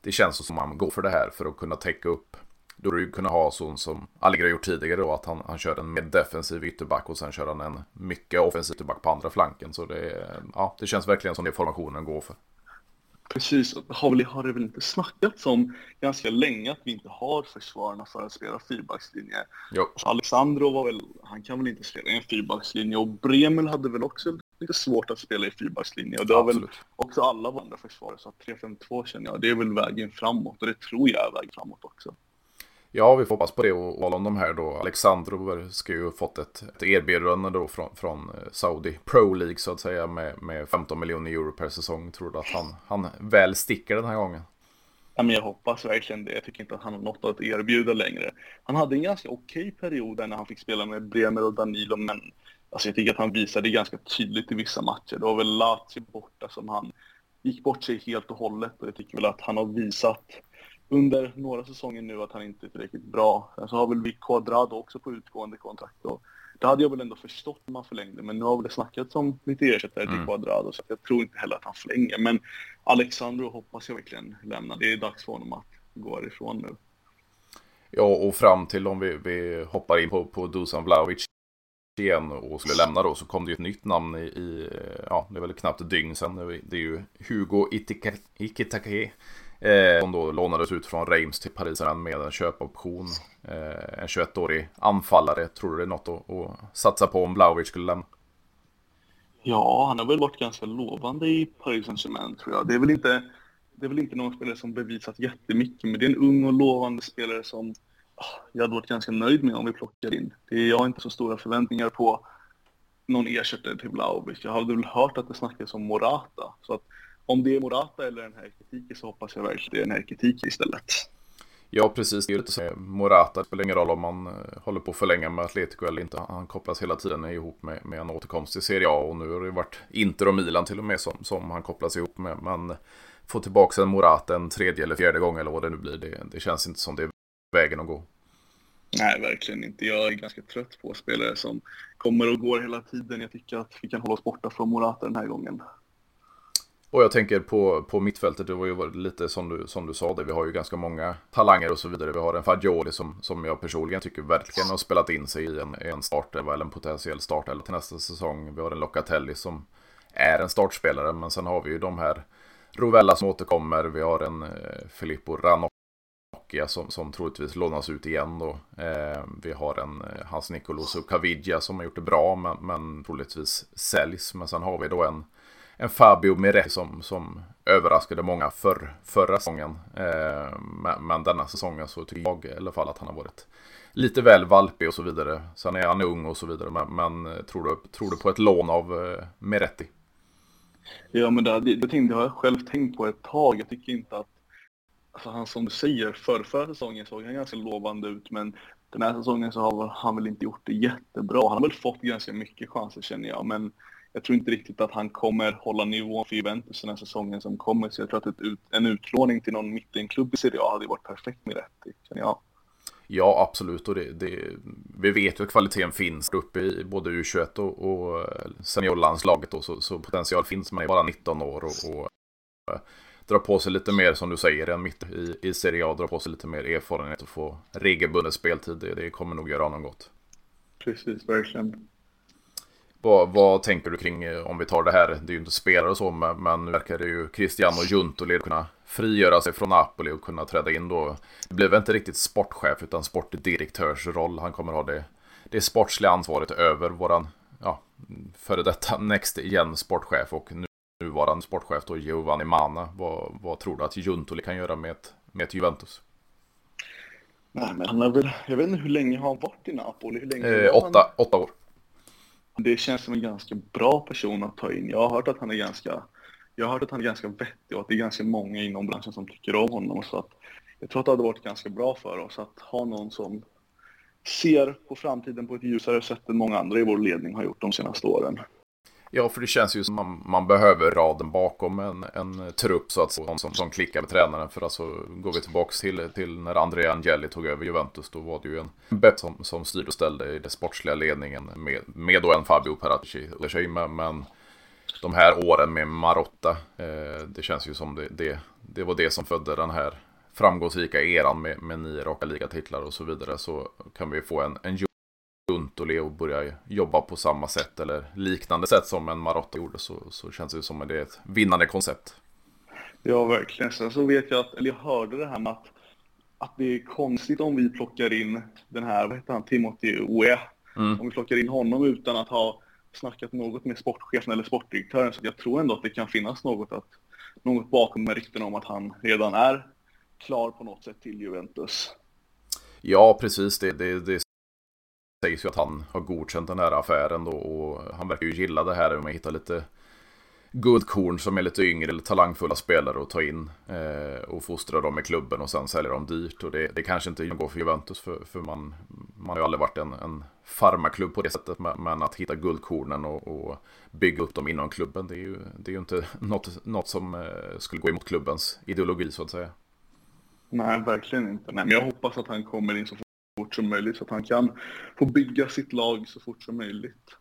det känns som man går för det här för att kunna täcka upp. Då du kunna ha sån som Allegri gjort tidigare då, att han, han kör en mer defensiv ytterback och sen kör han en mycket offensiv ytterback på andra flanken. Så det, ja, det känns verkligen som det formationen går för. Precis, har, väl, har det väl inte snackats om ganska länge att vi inte har försvararna för att spela fyrbackslinje. Alexandro var väl, han kan väl inte spela en fyrbackslinje och Bremel hade väl också lite svårt att spela i fyrbackslinje och det har väl också alla andra försvarare så 3-5-2 känner jag, det är väl vägen framåt och det tror jag är vägen framåt också. Ja, vi får hoppas på det och alla de här då. Alexandro ska ju ha fått ett, ett erbjudande då från, från eh, Saudi Pro League så att säga med, med 15 miljoner euro per säsong. Tror du att han, han väl sticker den här gången? Ja, men jag hoppas verkligen det. Jag tycker inte att han har något att erbjuda längre. Han hade en ganska okej period när han fick spela med Bremer och Danilo, men alltså jag tycker att han visade ganska tydligt i vissa matcher. Det var väl Lazio borta som han gick bort sig helt och hållet och jag tycker väl att han har visat under några säsonger nu att han inte är tillräckligt bra. Sen så har väl vi Quadrado också på utgående kontrakt och det hade jag väl ändå förstått om han förlängde, men nu har väl det snackats om lite ersättare till mm. Quadrado så jag tror inte heller att han förlänger. Men Alexandro hoppas jag verkligen lämnar. Det är dags för honom att gå ifrån nu. Ja, och fram till om vi, vi hoppar in på, på Dusan Vlahovic igen och skulle lämna då så kom det ju ett nytt namn i, i eh, ja, det är väl knappt ett dygn sedan. Det är ju Hugo Ikitake Eh, som då lånades ut från Reims till Paris med en köpoption. Eh, en 21-årig anfallare. Tror du det är något att, att satsa på om Blauvic skulle lämna? Ja, han har väl varit ganska lovande i Paris Saint-Germain tror jag. Det är väl inte, det är väl inte någon spelare som bevisat jättemycket, men det är en ung och lovande spelare som jag hade varit ganska nöjd med om vi plockar in. Det är, jag har inte så stora förväntningar på någon ersättare till Vlahovic. Jag hade väl hört att det snackas om Morata, så att om det är Morata eller den här kritiken så hoppas jag verkligen det är den här kritiken istället. Ja, precis. Det är lite så. Morata, det spelar ingen roll om man eh, håller på att förlänga med Atletico eller inte. Han kopplas hela tiden ihop med, med en återkomst till Serie A och nu har det varit Inter och Milan till och med som, som han kopplas ihop med. Men få tillbaka en Morata en tredje eller fjärde gång eller vad det nu blir, det, det känns inte som det är vägen att gå. Nej, verkligen inte. Jag är ganska trött på spelare som kommer och går hela tiden. Jag tycker att vi kan hålla oss borta från Morata den här gången. Och jag tänker på, på mittfältet, det var ju lite som du, som du sa det, vi har ju ganska många talanger och så vidare. Vi har en Fagioli som, som jag personligen tycker verkligen har spelat in sig i en, en start, eller en potentiell start eller till nästa säsong. Vi har en Locatelli som är en startspelare, men sen har vi ju de här Rovella som återkommer, vi har en eh, Filippo Ranocchia som, som troligtvis lånas ut igen då. Eh, vi har en eh, Hans Nikolos och Kavidja som har gjort det bra, men, men troligtvis säljs. Men sen har vi då en en Fabio Miretti som, som överraskade många för, förra säsongen. Eh, men, men, denna säsongen så tycker jag i alla fall att han har varit lite väl valpig och så vidare. Sen är han ung och så vidare. Men, men eh, tror, du, tror du på ett lån av eh, Miretti? Ja, men det, det, det har jag själv tänkt på ett tag. Jag tycker inte att Alltså han som du säger, för förra säsongen såg han ganska lovande ut men den här säsongen så har han väl inte gjort det jättebra. Han har väl fått ganska mycket chanser känner jag men jag tror inte riktigt att han kommer hålla nivån för Juventus den här säsongen som kommer. Så jag tror att ut, en utlåning till någon mittenklubb i Serie A hade varit perfekt med rätt, känner jag. Ja, absolut. Och det, det, vi vet ju att kvaliteten finns uppe i både U21 och, och seniorlandslaget. Då, så, så potential finns. Man är bara 19 år och, och drar på sig lite mer, som du säger, än mitt i, i Serie A. Drar på sig lite mer erfarenhet och få regelbunden speltid. Det, det kommer nog göra honom gott. Precis, verkligen. Vad, vad, tänker du kring, eh, om vi tar det här, det är ju inte spelare och så, men, men nu verkar det ju Cristiano Juntoli kunna frigöra sig från Napoli och kunna träda in då. Det blev inte riktigt sportchef utan sportdirektörsroll. Han kommer ha det, det sportsliga ansvaret över våran, ja, före detta [LAUGHS] Next igen sportchef och nu, nuvarande sportchef då Giovanni Mana. Vad, vad tror du att Juntoli kan göra med ett, med ett Juventus? Nej, men han har väl, jag vet inte hur länge har han varit i Napoli? Hur länge eh, åtta, han... åtta år. Det känns som en ganska bra person att ta in. Jag har hört att han är ganska, jag har hört att han är ganska vettig och att det är ganska många inom branschen som tycker om honom. Så att jag tror att det hade varit ganska bra för oss att ha någon som ser på framtiden på ett ljusare sätt än många andra i vår ledning har gjort de senaste åren. Ja, för det känns ju som man, man behöver raden bakom en, en trupp så att som, som, som klickar med tränaren. För alltså går vi tillbaka till, till när Andrea Angeli tog över Juventus, då var det ju en Bepp som, som styrde och ställde i den sportsliga ledningen med, med då en Fabio Paratici. Men, men de här åren med Marotta, eh, det känns ju som det, det, det var det som födde den här framgångsrika eran med, med nio raka ligatitlar och så vidare. Så kan vi få en, en Guntoli och börja jobba på samma sätt eller liknande sätt som en Marotta gjorde så, så känns det som att det är ett vinnande koncept. Ja, verkligen. Sen så vet jag att, eller jag hörde det här med att, att det är konstigt om vi plockar in den här, vad heter han, Timothy Oe. Mm. Om vi plockar in honom utan att ha snackat något med sportchefen eller sportdirektören. Så jag tror ändå att det kan finnas något, att, något bakom med rykten om att han redan är klar på något sätt till Juventus. Ja, precis. Det, det, det sägs ju att han har godkänt den här affären då och han verkar ju gilla det här med att hitta lite guldkorn som är lite yngre eller talangfulla spelare att ta in eh, och fostra dem i klubben och sen sälja dem dyrt. Och det, det kanske inte går för Juventus för, för man, man har ju aldrig varit en, en farmaklubb på det sättet. Men att hitta guldkornen och, och bygga upp dem inom klubben det är ju, det är ju inte något, något som eh, skulle gå emot klubbens ideologi så att säga. Nej, verkligen inte. Nej, men jag hoppas att han kommer in så fort som möjligt så att han kan få bygga sitt lag så fort som möjligt.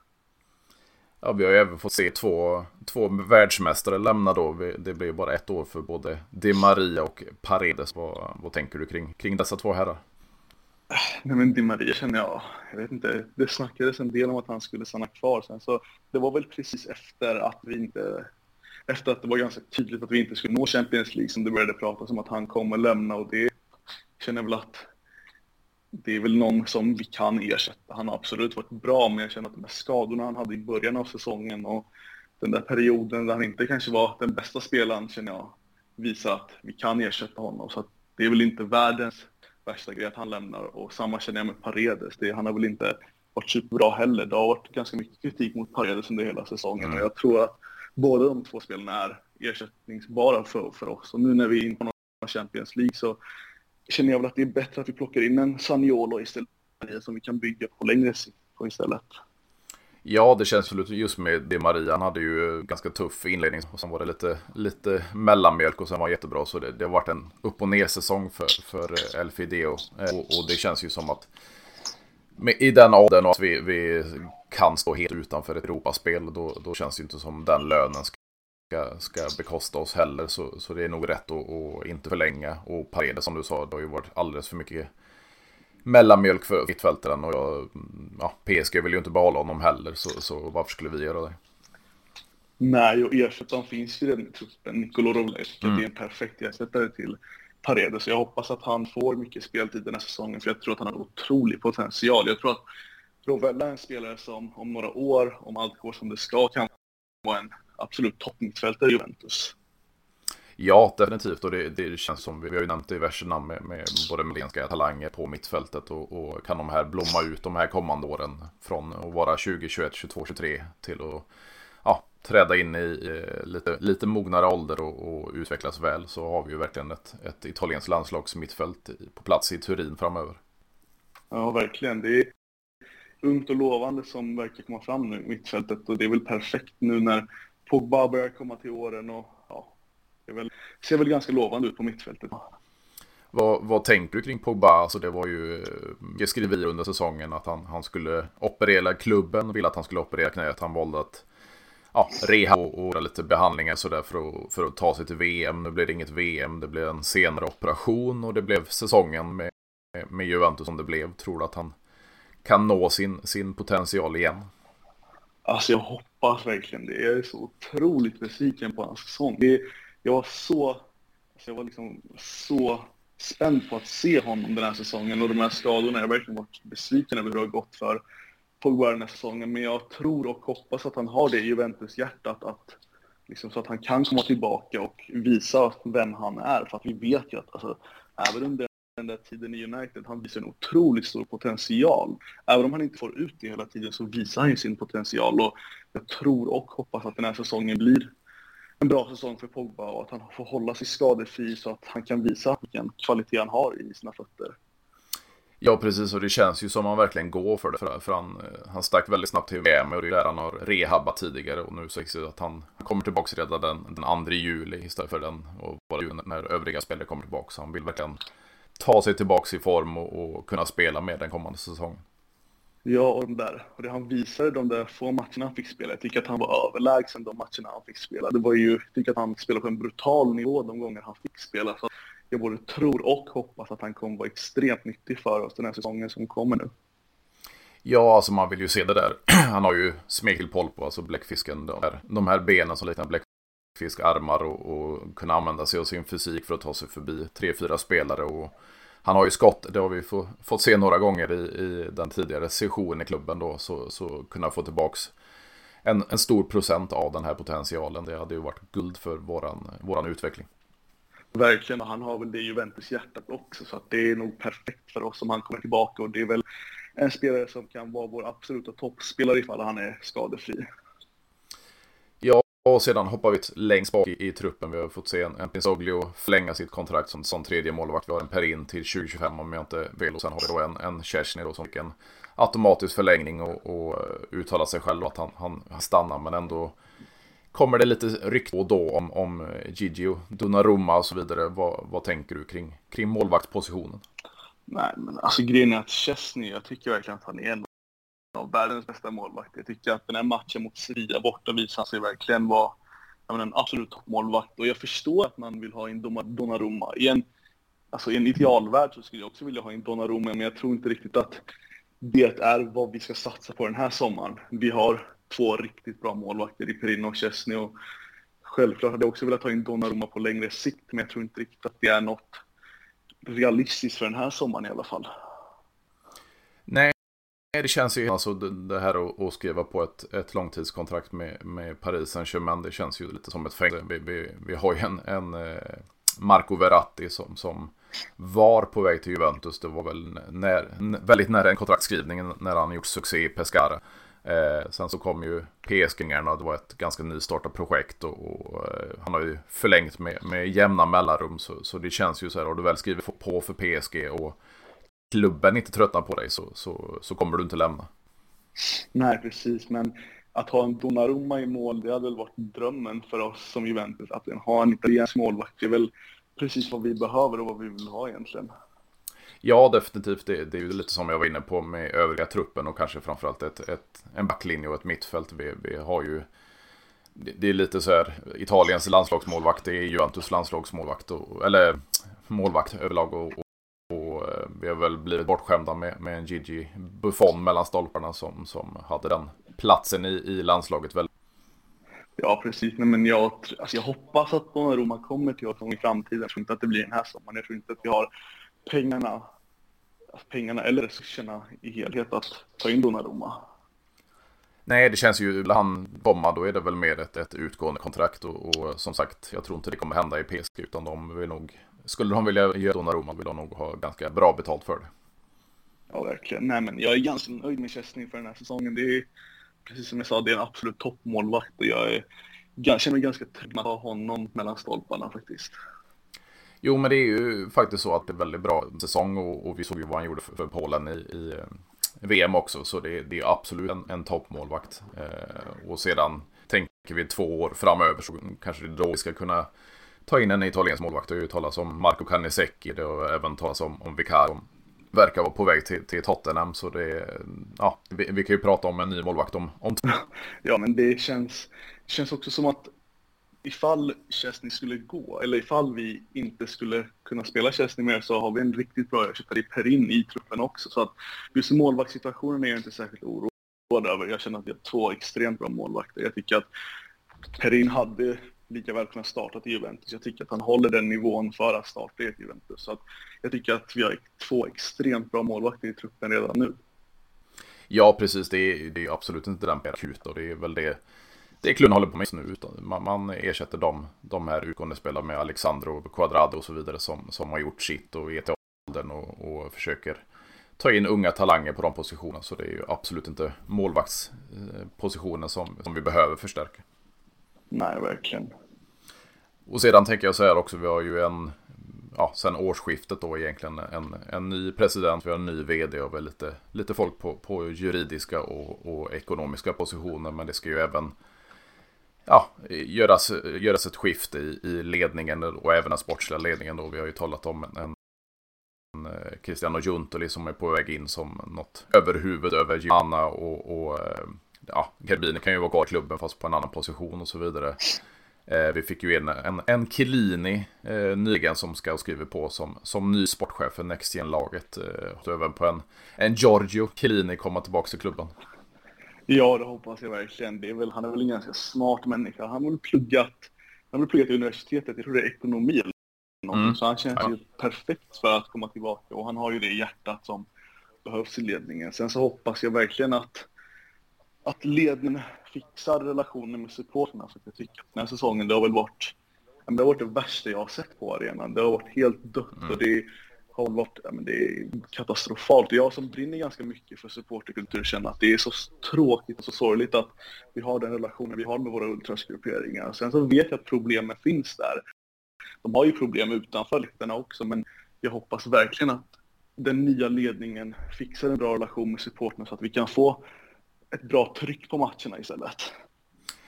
Ja, vi har ju även fått se två, två världsmästare lämna då. Det blir bara ett år för både Di Maria och Paredes. Vad, vad tänker du kring, kring dessa två herrar? Nej men Di Maria känner jag, jag vet inte, det snackades en del om att han skulle stanna kvar sen så det var väl precis efter att vi inte, efter att det var ganska tydligt att vi inte skulle nå Champions League som det började pratas om att han kommer lämna och det känner jag väl att det är väl någon som vi kan ersätta. Han har absolut varit bra, men jag känner att de här skadorna han hade i början av säsongen och den där perioden där han inte kanske var den bästa spelaren känner jag visar att vi kan ersätta honom. Så det är väl inte världens värsta grej att han lämnar och samma känner jag med Paredes. Det, han har väl inte varit superbra heller. Det har varit ganska mycket kritik mot Paredes under hela säsongen mm. och jag tror att båda de två spelarna är ersättningsbara för, för oss. Och nu när vi är inne på Champions League så känner jag väl att det är bättre att vi plockar in en Saniolo istället som vi kan bygga på längre sikt på istället. Ja, det känns väl just med det Maria. Han hade ju ganska tuff inledning och sen var det lite, lite mellanmjölk och sen var jättebra. Så det, det har varit en upp och ner säsong för, för eh, Elfideo. Eh, och, och det känns ju som att med, i den åldern och att vi, vi kan stå helt utanför ett Europaspel, då, då känns det ju inte som den lönen ska ska, ska bekosta oss heller. Så, så det är nog rätt att, att inte förlänga. Och Paredes som du sa, det har ju varit alldeles för mycket mellanmjölk för mittfältaren. Och jag, ja, PSG vill ju inte behålla honom heller, så, så varför skulle vi göra det? Nej, och ersättaren finns ju redan i truppen. Nicolo Rovles, mm. det är en perfekt ersättare till Paredes. Jag hoppas att han får mycket speltid den här säsongen, för jag tror att han har otrolig potential. Jag tror att Rovella är en spelare som om några år, om allt går som det ska, kan vara en absolut toppmittfältare i Juventus. Ja, definitivt. Och det, det, känns som, vi har ju nämnt diverse namn med, med både melenska talanger på mittfältet. Och, och, kan de här blomma ut de här kommande åren från att vara 20, 21, 22, 23 till att ja, träda in i eh, lite, lite mognare ålder och, och, utvecklas väl så har vi ju verkligen ett, ett italienskt landslags mittfält på plats i Turin framöver. Ja, verkligen. Det är ungt och lovande som verkar komma fram nu mittfältet och det är väl perfekt nu när Pogba börjar komma till åren och ja, det väl, ser väl ganska lovande ut på mittfältet. Vad, vad tänker du kring Pogba? Alltså det var ju eh, skriverier under säsongen att han, han skulle operera klubben, ville att han skulle operera knät. Han valde att ja, reha och, och lite behandlingar sådär för att, för att ta sig till VM. Nu blev det inget VM, det blev en senare operation och det blev säsongen med, med Juventus som det blev. Tror du att han kan nå sin, sin potential igen? Alltså jag hoppas hoppas verkligen det. Jag är så otroligt besviken på hans säsong. Det, jag var så, alltså jag var liksom så spänd på att se honom den här säsongen och de här skadorna. Jag har verkligen varit besviken över hur det har gått för Pogba den här säsongen. Men jag tror och hoppas att han har det i Juventus-hjärtat. Att, liksom, så att han kan komma tillbaka och visa vem han är. För att vi vet ju att alltså, även under den där tiden i United, han visar en otroligt stor potential. Även om han inte får ut det hela tiden så visar han ju sin potential och jag tror och hoppas att den här säsongen blir en bra säsong för Pogba och att han får hålla sig skadefri så att han kan visa vilken kvalitet han har i sina fötter. Ja, precis. Och det känns ju som han verkligen går för det. För, för han, han stack väldigt snabbt till VM och det är där han har rehabbat tidigare. Och nu sägs det att han kommer tillbaka redan den, den 2 juli istället för den och bara när övriga spelare kommer tillbaka. Så han vill verkligen ta sig tillbaka i form och, och kunna spela med den kommande säsongen. Ja, och, de där, och det han visade de där få matcherna han fick spela, jag tycker att han var överlägsen de matcherna han fick spela. Det var ju, jag tycker att han spelade på en brutal nivå de gånger han fick spela. Så jag både tror och hoppas att han kommer vara extremt nyttig för oss den här säsongen som kommer nu. Ja, alltså man vill ju se det där. [CLEARS THROAT] Han har ju smegelpoll på, alltså bläckfisken. De här, de här benen som liknar bläckfisk, fiskarmar och, och kunna använda sig av sin fysik för att ta sig förbi tre, fyra spelare. Och han har ju skott, det har vi få, fått se några gånger i, i den tidigare sessionen i klubben då. Så, så kunna få tillbaks en, en stor procent av den här potentialen. Det hade ju varit guld för våran, våran utveckling. Verkligen, och han har väl det Juventus hjärtat också så att det är nog perfekt för oss om han kommer tillbaka och det är väl en spelare som kan vara vår absoluta toppspelare ifall han är skadefri. Och sedan hoppar vi längst bak i, i truppen. Vi har fått se en, en Pinsoglio förlänga sitt kontrakt som, som tredje målvakt. Vi har en Perin till 2025 om jag inte vill. Och sen har vi då en, en Chesney då som fick en automatisk förlängning och, och eh, uttalar sig själv att han, han stannar men ändå kommer det lite rykte då om, om eh, Gigio, Donnarumma och så vidare. Vad, vad tänker du kring, kring målvaktspositionen? Nej, men alltså grejen är att Chesney, jag tycker verkligen att han är en av världens bästa målvakter. Jag tycker att den här matchen mot Sevilla borta visar sig verkligen vara menar, en absolut toppmålvakt. Och jag förstår att man vill ha in Donnarumma. I en, alltså, I en idealvärld så skulle jag också vilja ha in Donnarumma, men jag tror inte riktigt att det är vad vi ska satsa på den här sommaren. Vi har två riktigt bra målvakter i Perino och Chesney. Och självklart hade jag också velat ha in Donnarumma på längre sikt, men jag tror inte riktigt att det är något realistiskt för den här sommaren i alla fall. Nej, det känns ju, alltså det här att, skriva på ett, ett långtidskontrakt med, med Paris Saint-Germain, det känns ju lite som ett fängelse. Vi, vi, vi har ju en, en eh, Marco Verratti som, som var på väg till Juventus. Det var väl när, väldigt nära en kontraktskrivning när han gjort succé i Pescara. Eh, sen så kom ju PSG-gängarna, det var ett ganska nystartat projekt och, och eh, han har ju förlängt med, med jämna mellanrum så, så det känns ju så här, har du väl skrivit på för PSG och klubben inte tröttnar på dig så, så, så kommer du inte lämna. Nej, precis, men att ha en Donnarumma i mål, det hade väl varit drömmen för oss som Juventus. Att ha en italiensk målvakt, det är väl precis vad vi behöver och vad vi vill ha egentligen. Ja, definitivt. Det, det är ju lite som jag var inne på med övriga truppen och kanske framförallt ett, ett, en backlinje och ett mittfält. Vi, vi har ju det, det är lite så här Italiens landslagsmålvakt, det är Juventus landslagsmålvakt, och, eller målvakt överlag. Och, och, eh, vi har väl blivit bortskämda med, med en Gigi Buffon mellan stolparna som, som hade den platsen i, i landslaget väl. Ja, precis. Nej, men jag, alltså jag hoppas att Donnarumma kommer till oss i framtiden. Jag tror inte att det blir den här sommaren. Jag tror inte att vi har pengarna, pengarna eller resurserna i helhet att ta in Donnarumma. Nej, det känns ju, han komma då är det väl mer ett, ett utgående kontrakt och, och, som sagt, jag tror inte det kommer hända i PSG utan de vill nog, skulle de vilja ge Donnarumma vill de nog ha ganska bra betalt för det. Ja, verkligen. Nej, men jag är ganska nöjd med Chesney för den här säsongen. Det är, precis som jag sa, det är en absolut toppmålvakt och jag är, jag känner mig ganska trygg med att ha honom mellan stolparna faktiskt. Jo, men det är ju faktiskt så att det är väldigt bra säsong och, och vi såg ju vad han gjorde för, för Polen i, i eh, VM också. Så det, det är absolut en, en toppmålvakt. Eh, och sedan tänker vi två år framöver så kanske det är då vi ska kunna ta in en italiensk målvakt. Det har ju talats om Marco Canisecchi. Det har även talats om, om Vicario. Verkar vara på väg till, till Tottenham. Så det ja, vi, vi, kan ju prata om en ny målvakt om, om [LAUGHS] Ja, men det känns, känns också som att ifall Chesney skulle gå, eller ifall vi inte skulle kunna spela Chesney mer så har vi en riktigt bra ersättare i Perin i truppen också. Så att just målvaktssituationen är jag inte särskilt oroad över. Jag känner att vi har två extremt bra målvakter. Jag tycker att Perin hade lika väl kunnat starta i Juventus. Jag tycker att han håller den nivån för att starta i Juventus. Så att jag tycker att vi har två extremt bra målvakter i truppen redan nu. Ja, precis. Det är, det är absolut inte den akuta och det är väl det det klubben håller på med just nu. Utan man, man ersätter de, de här utgående spelarna med Alexandro, Quadrado och så vidare som, som har gjort sitt och är till åldern och, och försöker ta in unga talanger på de positionerna. Så det är ju absolut inte målvaktspositionen som, som vi behöver förstärka. Nej, verkligen. Och sedan tänker jag så här också, vi har ju en ja, sen årsskiftet då egentligen en, en ny president, vi har en ny vd och väl lite, lite folk på, på juridiska och, och ekonomiska positioner. Men det ska ju även ja, göras, göras ett skifte i, i ledningen och även den sportsliga ledningen då. Vi har ju talat om en, en eh, Cristiano Juntoli som är på väg in som något överhuvud över Gianna och, och eh, ja, Gerbini kan ju vara kvar i klubben fast på en annan position och så vidare. Eh, vi fick ju in en, en Chiellini eh, nyligen som ska skriva på som, som ny sportchef för Next Gen-laget. Eh, även på en, en Giorgio Chiellini komma tillbaka till klubben. Ja, det hoppas jag verkligen. Det är väl, han är väl en ganska smart människa. Han har väl pluggat, han har pluggat i universitetet, jag tror det är ekonomi eller någonting. Mm. Så han känns ja. ju perfekt för att komma tillbaka och han har ju det hjärtat som behövs i ledningen. Sen så hoppas jag verkligen att att ledningen fixar relationen med supporterna. För jag tycker att den här säsongen, det har väl varit, det har varit det värsta jag har sett på arenan. Det har varit helt dött mm. och det har varit ja, men det är katastrofalt. Jag som brinner ganska mycket för supporterkultur känner att det är så tråkigt och så sorgligt att vi har den relationen vi har med våra ultrasgrupperingar. Sen så vet jag att problemen finns där. De har ju problem utanför läktarna också, men jag hoppas verkligen att den nya ledningen fixar en bra relation med supporterna så att vi kan få ett bra tryck på matcherna istället.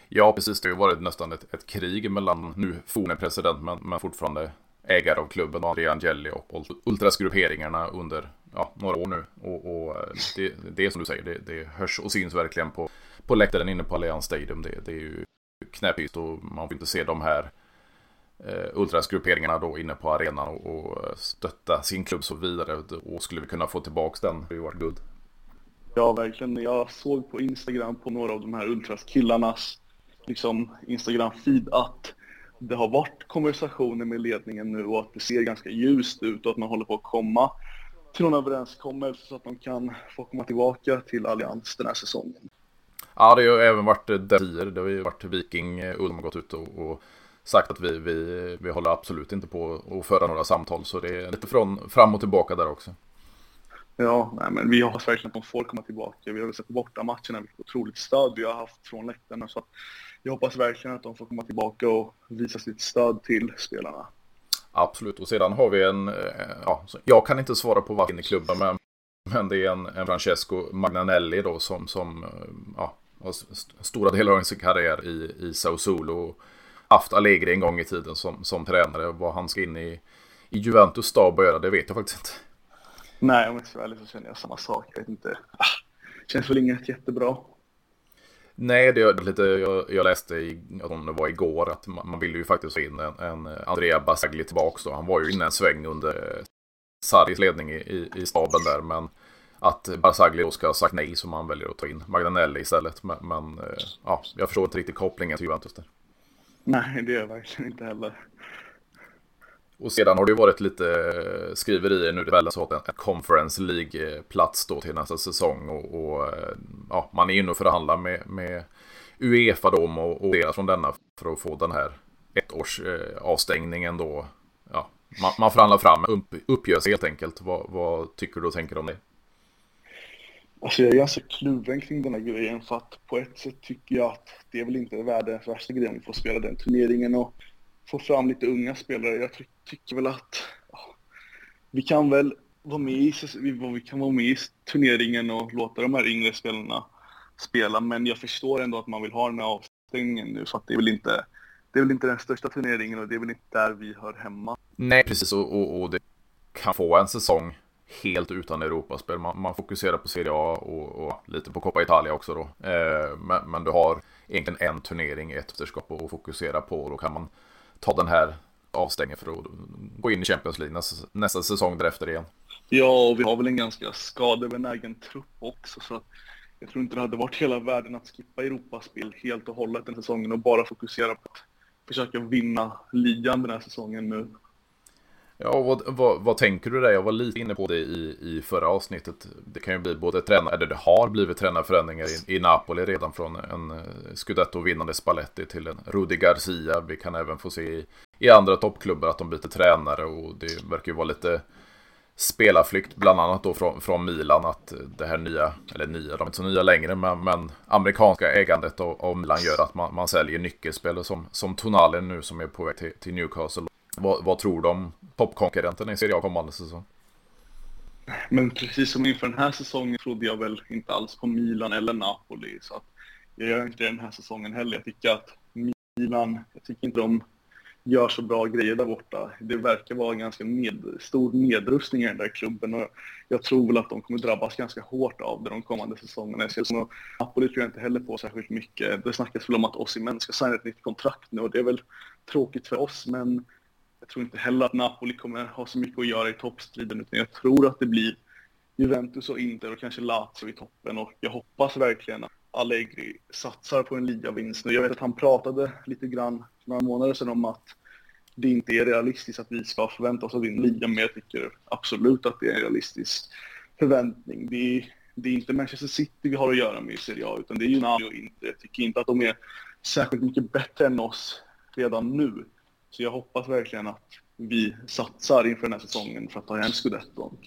Ja, precis. Det har varit nästan ett, ett krig mellan nu forne president men, men fortfarande ägare av klubben, Andrea Angeli och ultrasgrupperingarna under ja, några år nu. Och, och eh, det, det, är som du säger, det, det hörs och syns verkligen på, på läktaren inne på Allianz Stadium. Det, det är ju knäppigt och man får inte se de här eh, ultrasgrupperingarna då inne på arenan och, och stötta sin klubb så vidare. Och skulle vi kunna få tillbaka den, det hade ju varit guld. Ja, verkligen. Jag såg på Instagram på några av de här ultraskillarnas liksom, Instagram-feed att det har varit konversationer med ledningen nu och att det ser ganska ljust ut och att man håller på att komma till någon överenskommelse så att de kan få komma tillbaka till Allians den här säsongen. Ja, det har även varit där Det har ju varit Viking eh, Ulm har gått ut och, och, sagt att vi, vi, vi håller absolut inte på att föra några samtal. Så det är lite från, fram och tillbaka där också. Ja, nej, men vi hoppas verkligen på de får komma tillbaka. Vi har väl sett borta matcherna, vilket otroligt stöd vi har haft från läktarna. Så jag hoppas verkligen att de får komma tillbaka och visa sitt stöd till spelarna. Absolut, och sedan har vi en, eh, ja, jag kan inte svara på varken i klubben, men, men det är en, en Francesco Magnanelli då som, som eh, ja, har stora delar av sin karriär i, i Sao Solo. Haft Allegri en gång i tiden som, som tränare. Vad han ska in i, i Juventus stab och göra, det vet jag faktiskt inte. Nej, om jag ska vara ärlig så känner jag samma sak. Jag vet inte. Ah, känns väl inget jättebra. Nej, det är lite, jag, jag läste i, om det var igår att man, man ville ju faktiskt få in en, en Andrea Basagli tillbaks då. Han var ju inne en sväng under Saris ledning i, i, i staben där, men att Basagli då ska ha sagt nej så man väljer att ta in Magdanelli istället. Men, men eh, ja, jag förstår inte riktigt kopplingen till Juventus där. Nej, det gör jag verkligen inte heller. Och sedan har det ju varit lite eh, skriverier nu. Det är väl så att en Conference League-plats då till nästa säsong. Och, och, eh, ja, man är inne och förhandlar med, med Uefa då och, och deras från denna för att få den här ettårs eh, avstängningen då. Ja, man, man förhandlar fram en upp, uppgörelse helt enkelt. Vad, vad tycker du och tänker om det? Alltså jag är ganska kluven kring den här grejen för att på ett sätt tycker jag att det är väl inte världens värsta grej om vi får spela den turneringen och få fram lite unga spelare. Jag tycker väl att ja, vi kan väl vara med i, vi kan vara med i turneringen och låta de här yngre spelarna spela. Men jag förstår ändå att man vill ha den här avstängningen nu för att det är väl inte det är väl inte den största turneringen och det är väl inte där vi hör hemma. Nej, precis och, och, och det kan få en säsong helt utan Europaspel. Man, man fokuserar på Serie A och, och, lite på Coppa Italia också då. Eh, men, men, du har egentligen en turnering, ett mästerskap att fokusera på då kan man ta den här avstängningen för att gå in i Champions League nästa, nästa säsong därefter igen. Ja, och vi har väl en ganska skadebenägen trupp också så jag tror inte det hade varit hela världen att skippa Europaspel helt och hållet den säsongen och bara fokusera på att försöka vinna ligan den här säsongen nu. Ja, vad, vad, vad, tänker du där? Jag var lite inne på det i, i förra avsnittet. Det kan ju bli både tränare, eller det har blivit tränarförändringar i, i Napoli redan från en eh, Scudetto-vinnande Spalletti till en Rudi Garcia. Vi kan även få se i, i andra toppklubbar att de byter tränare och det verkar ju vara lite spelarflykt, bland annat då från, från Milan, att det här nya, eller nya, de är inte så nya längre, men, men amerikanska ägandet av, av Milan gör att man, man säljer nyckelspelare som, som Tonali nu som är på väg till, till Newcastle Vad, vad tror de? Toppkonkurrenterna i Serie A kommande säsong? Men precis som inför den här säsongen trodde jag väl inte alls på Milan eller Napoli. Så att jag gör inte det den här säsongen heller. Jag tycker att Milan, jag tycker inte de gör så bra grejer där borta. Det verkar vara en ganska med, stor nedrustning i den där klubben och jag tror väl att de kommer drabbas ganska hårt av det de kommande säsongerna. Napoli tror jag inte heller på särskilt mycket. Det snackas väl om att Osimhen ska signa ett nytt kontrakt nu och det är väl tråkigt för oss men jag tror inte heller att Napoli kommer ha så mycket att göra i toppstriden utan jag tror att det blir Juventus och Inter och kanske Lazio i toppen och jag hoppas verkligen att Allegri satsar på en ligavinst nu. Jag vet att han pratade lite grann för några månader sedan om att det inte är realistiskt att vi ska förvänta oss att vinna ligan, men jag tycker absolut att det är en realistisk förväntning. Det är, det är inte Manchester City vi har att göra med i Serie A, utan det är ju Napoli och Inter. Jag tycker inte att de är särskilt mycket bättre än oss redan nu. Så jag hoppas verkligen att vi satsar inför den här säsongen för att ta hem scudetton.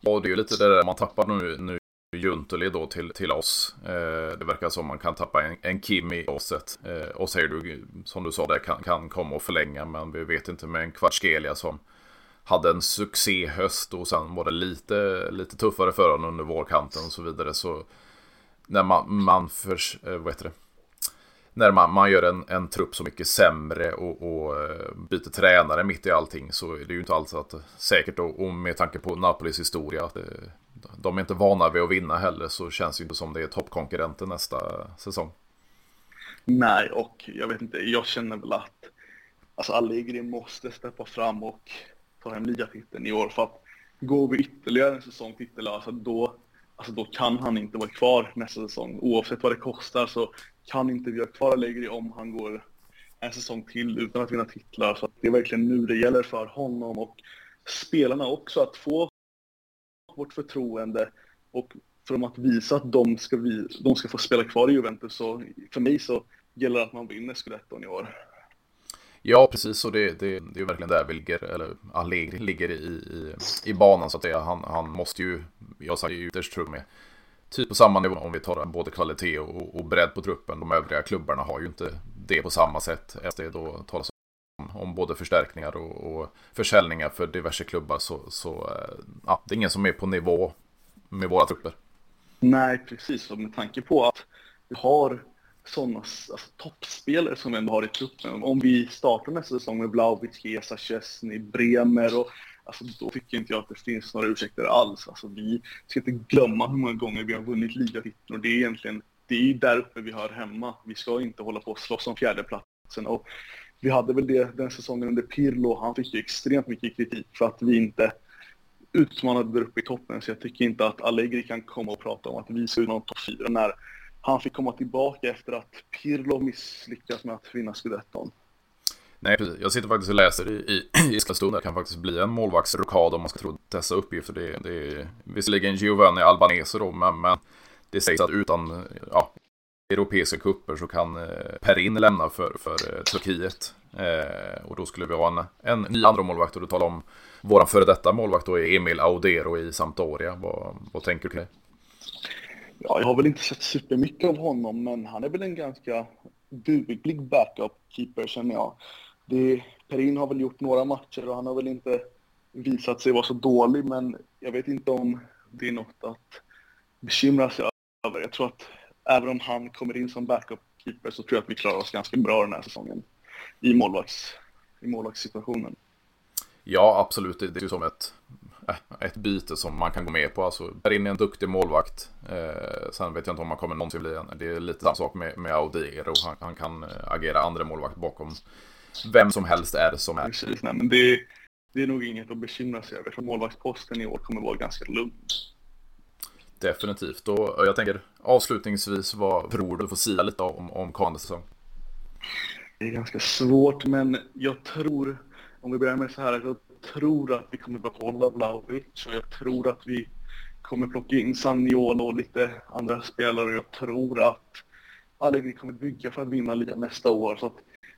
Ja, det är ju lite det där man tappar nu, nu Juntuli då till, till oss. Eh, det verkar som man kan tappa en, en Kim i åset. Eh, och säger du, som du sa, det kan, kan komma och förlänga. Men vi vet inte med en Kvartskelia som hade en succéhöst och sen var det lite, lite tuffare för honom under vårkanten och så vidare. Så när man, man för, eh, vad heter det? När man, man gör en, en trupp så mycket sämre och, och eh, byter tränare mitt i allting så är det ju inte alls att eh, säkert och, och med tanke på Napolis historia att eh, de är inte vana vid att vinna heller så känns det inte som det är toppkonkurrenten nästa säsong. Nej, och jag vet inte, jag känner väl att alltså Allegri måste steppa fram och ta hem ligatiteln i år för att går vi ytterligare en säsong titellösa då, alltså då kan han inte vara kvar nästa säsong. Oavsett vad det kostar så kan inte vi ha kvar Allegri om han går en säsong till utan att vinna titlar. Så det är verkligen nu det gäller för honom och spelarna också att få vårt förtroende och för dem att visa att de ska, vi, de ska få spela kvar i Juventus. Så för mig så gäller det att man vinner scudetton i år. Ja, precis. Och det, det, det är verkligen där vi ligger, eller Allegri ligger i, i, i banan så att det, Han, han måste ju, jag säger ju ytterst tror med, typ på samma nivå om vi tar både kvalitet och, och bredd på truppen. De övriga klubbarna har ju inte det på samma sätt. Efter det då talas om, om både förstärkningar och, och försäljningar för diverse klubbar så, så eh, ja, det är ingen som är på nivå med våra trupper. Nej, precis. Och med tanke på att vi har sådana alltså, toppspelare som vi ändå har i truppen. Om vi startar nästa säsong med Vlahovic, Gesa, Chesney, Bremer och alltså, då tycker inte jag att det finns några ursäkter alls. Alltså, vi ska inte glömma hur många gånger vi har vunnit ligatiteln och det är egentligen det är där uppe vi hör hemma. Vi ska inte hålla på och slåss om fjärdeplatsen. Och vi hade väl det den säsongen under Pirlo. Han fick ju extremt mycket kritik för att vi inte utmanade där uppe i toppen. Så jag tycker inte att Allegri kan komma och prata om att vi ska någon topp fyra när han fick komma tillbaka efter att Pirlo misslyckats med att vinna scudetton. Nej, precis. Jag sitter faktiskt och läser i, i, [CLEARS THROAT] i stund. Det kan faktiskt bli en målvaktsrokad om man ska tro dessa uppgifter. Det, det är visserligen Giovanni Albanese då, men, men det sägs att utan ja, europeiska kupper så kan eh, Perin lämna för, för eh, Turkiet. Eh, och då skulle vi ha en, en ny andra målvakt och du talar om våran före detta målvakt då är Emil Audero i Sampdoria. Vad, vad tänker du kring det? Ja, jag har väl inte sett supermycket av honom, men han är väl en ganska duglig backup-keeper känner jag. Det, Perin har väl gjort några matcher och han har väl inte visat sig vara så dålig, men jag vet inte om det är något att bekymra sig över. Jag tror att även om han kommer in som backup-keeper så tror jag att vi klarar oss ganska bra den här säsongen i, målvakts, i målvaktssituationen. Ja, absolut. Det är ju som ett, eh, ett byte som man kan gå med på. Alltså, Perin är en duktig målvakt. Eh, sen vet jag inte om han kommer någonsin bli en. Det är lite samma sak med, med Audiero. Han, han kan eh, agera andra målvakt bakom vem som helst är det som är. Precis, nej, men det, det är nog inget att bekymra sig över. För målvaktsposten i år kommer vara ganska lugn. Definitivt. Och jag tänker avslutningsvis, vad tror du får säga lite om, om kommande säsong? Det är ganska svårt, men jag tror, om vi börjar med så här, jag tror att vi kommer behålla Vlahovic och jag tror att vi kommer plocka in Saniolo och lite andra spelare och jag tror att Allegri kommer bygga för att vinna ligan nästa år. Så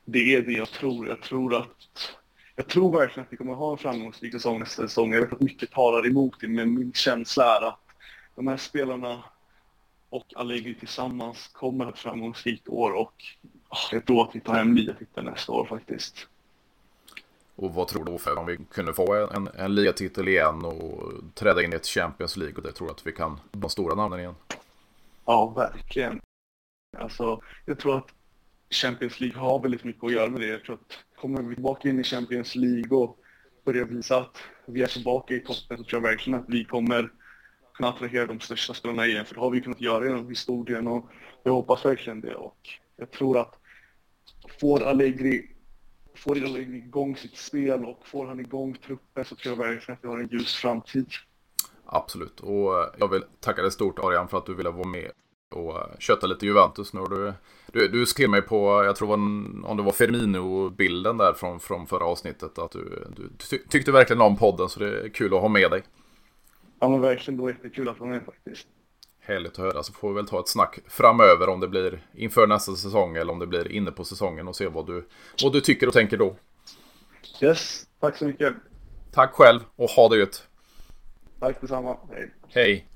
det är det jag tror. Jag tror att jag tror verkligen att vi kommer ha en framgångsrik säsong nästa säsong. Jag vet att mycket talar emot det, men min känsla är att de här spelarna och Allegri tillsammans kommer ett framgångsrikt år och oh, jag tror att vi tar hem ligatiteln nästa år faktiskt. Och vad tror du för om vi kunde få en, en ligatitel igen och träda in i ett Champions League och det tror att vi kan de stora namnen igen? Ja, verkligen. Alltså, jag tror att Champions League har väldigt mycket att göra med det. Jag tror att kommer vi tillbaka in i Champions League och börjar visa att vi är tillbaka i toppen så tror jag verkligen att vi kommer kunna attrahera de största spelarna igen. För det har vi kunnat göra genom historien och jag hoppas verkligen det. Och jag tror att får Allegri, får Allegri igång sitt spel och får han igång truppen så tror jag verkligen att vi har en ljus framtid. Absolut, och jag vill tacka dig stort Arian för att du ville vara med och köta lite Juventus nu. har Du, du, du skrev mig på, jag tror var, om det var Firmino-bilden där från, från förra avsnittet, att du, du ty, tyckte verkligen om podden så det är kul att ha med dig. Ja men verkligen, det var jättekul att vara med faktiskt. Härligt att höra, så får vi väl ta ett snack framöver om det blir inför nästa säsong eller om det blir inne på säsongen och se vad du, vad du tycker och tänker då. Yes, tack så mycket. Tack själv och ha det gött. Tack detsamma. Hej. Hej.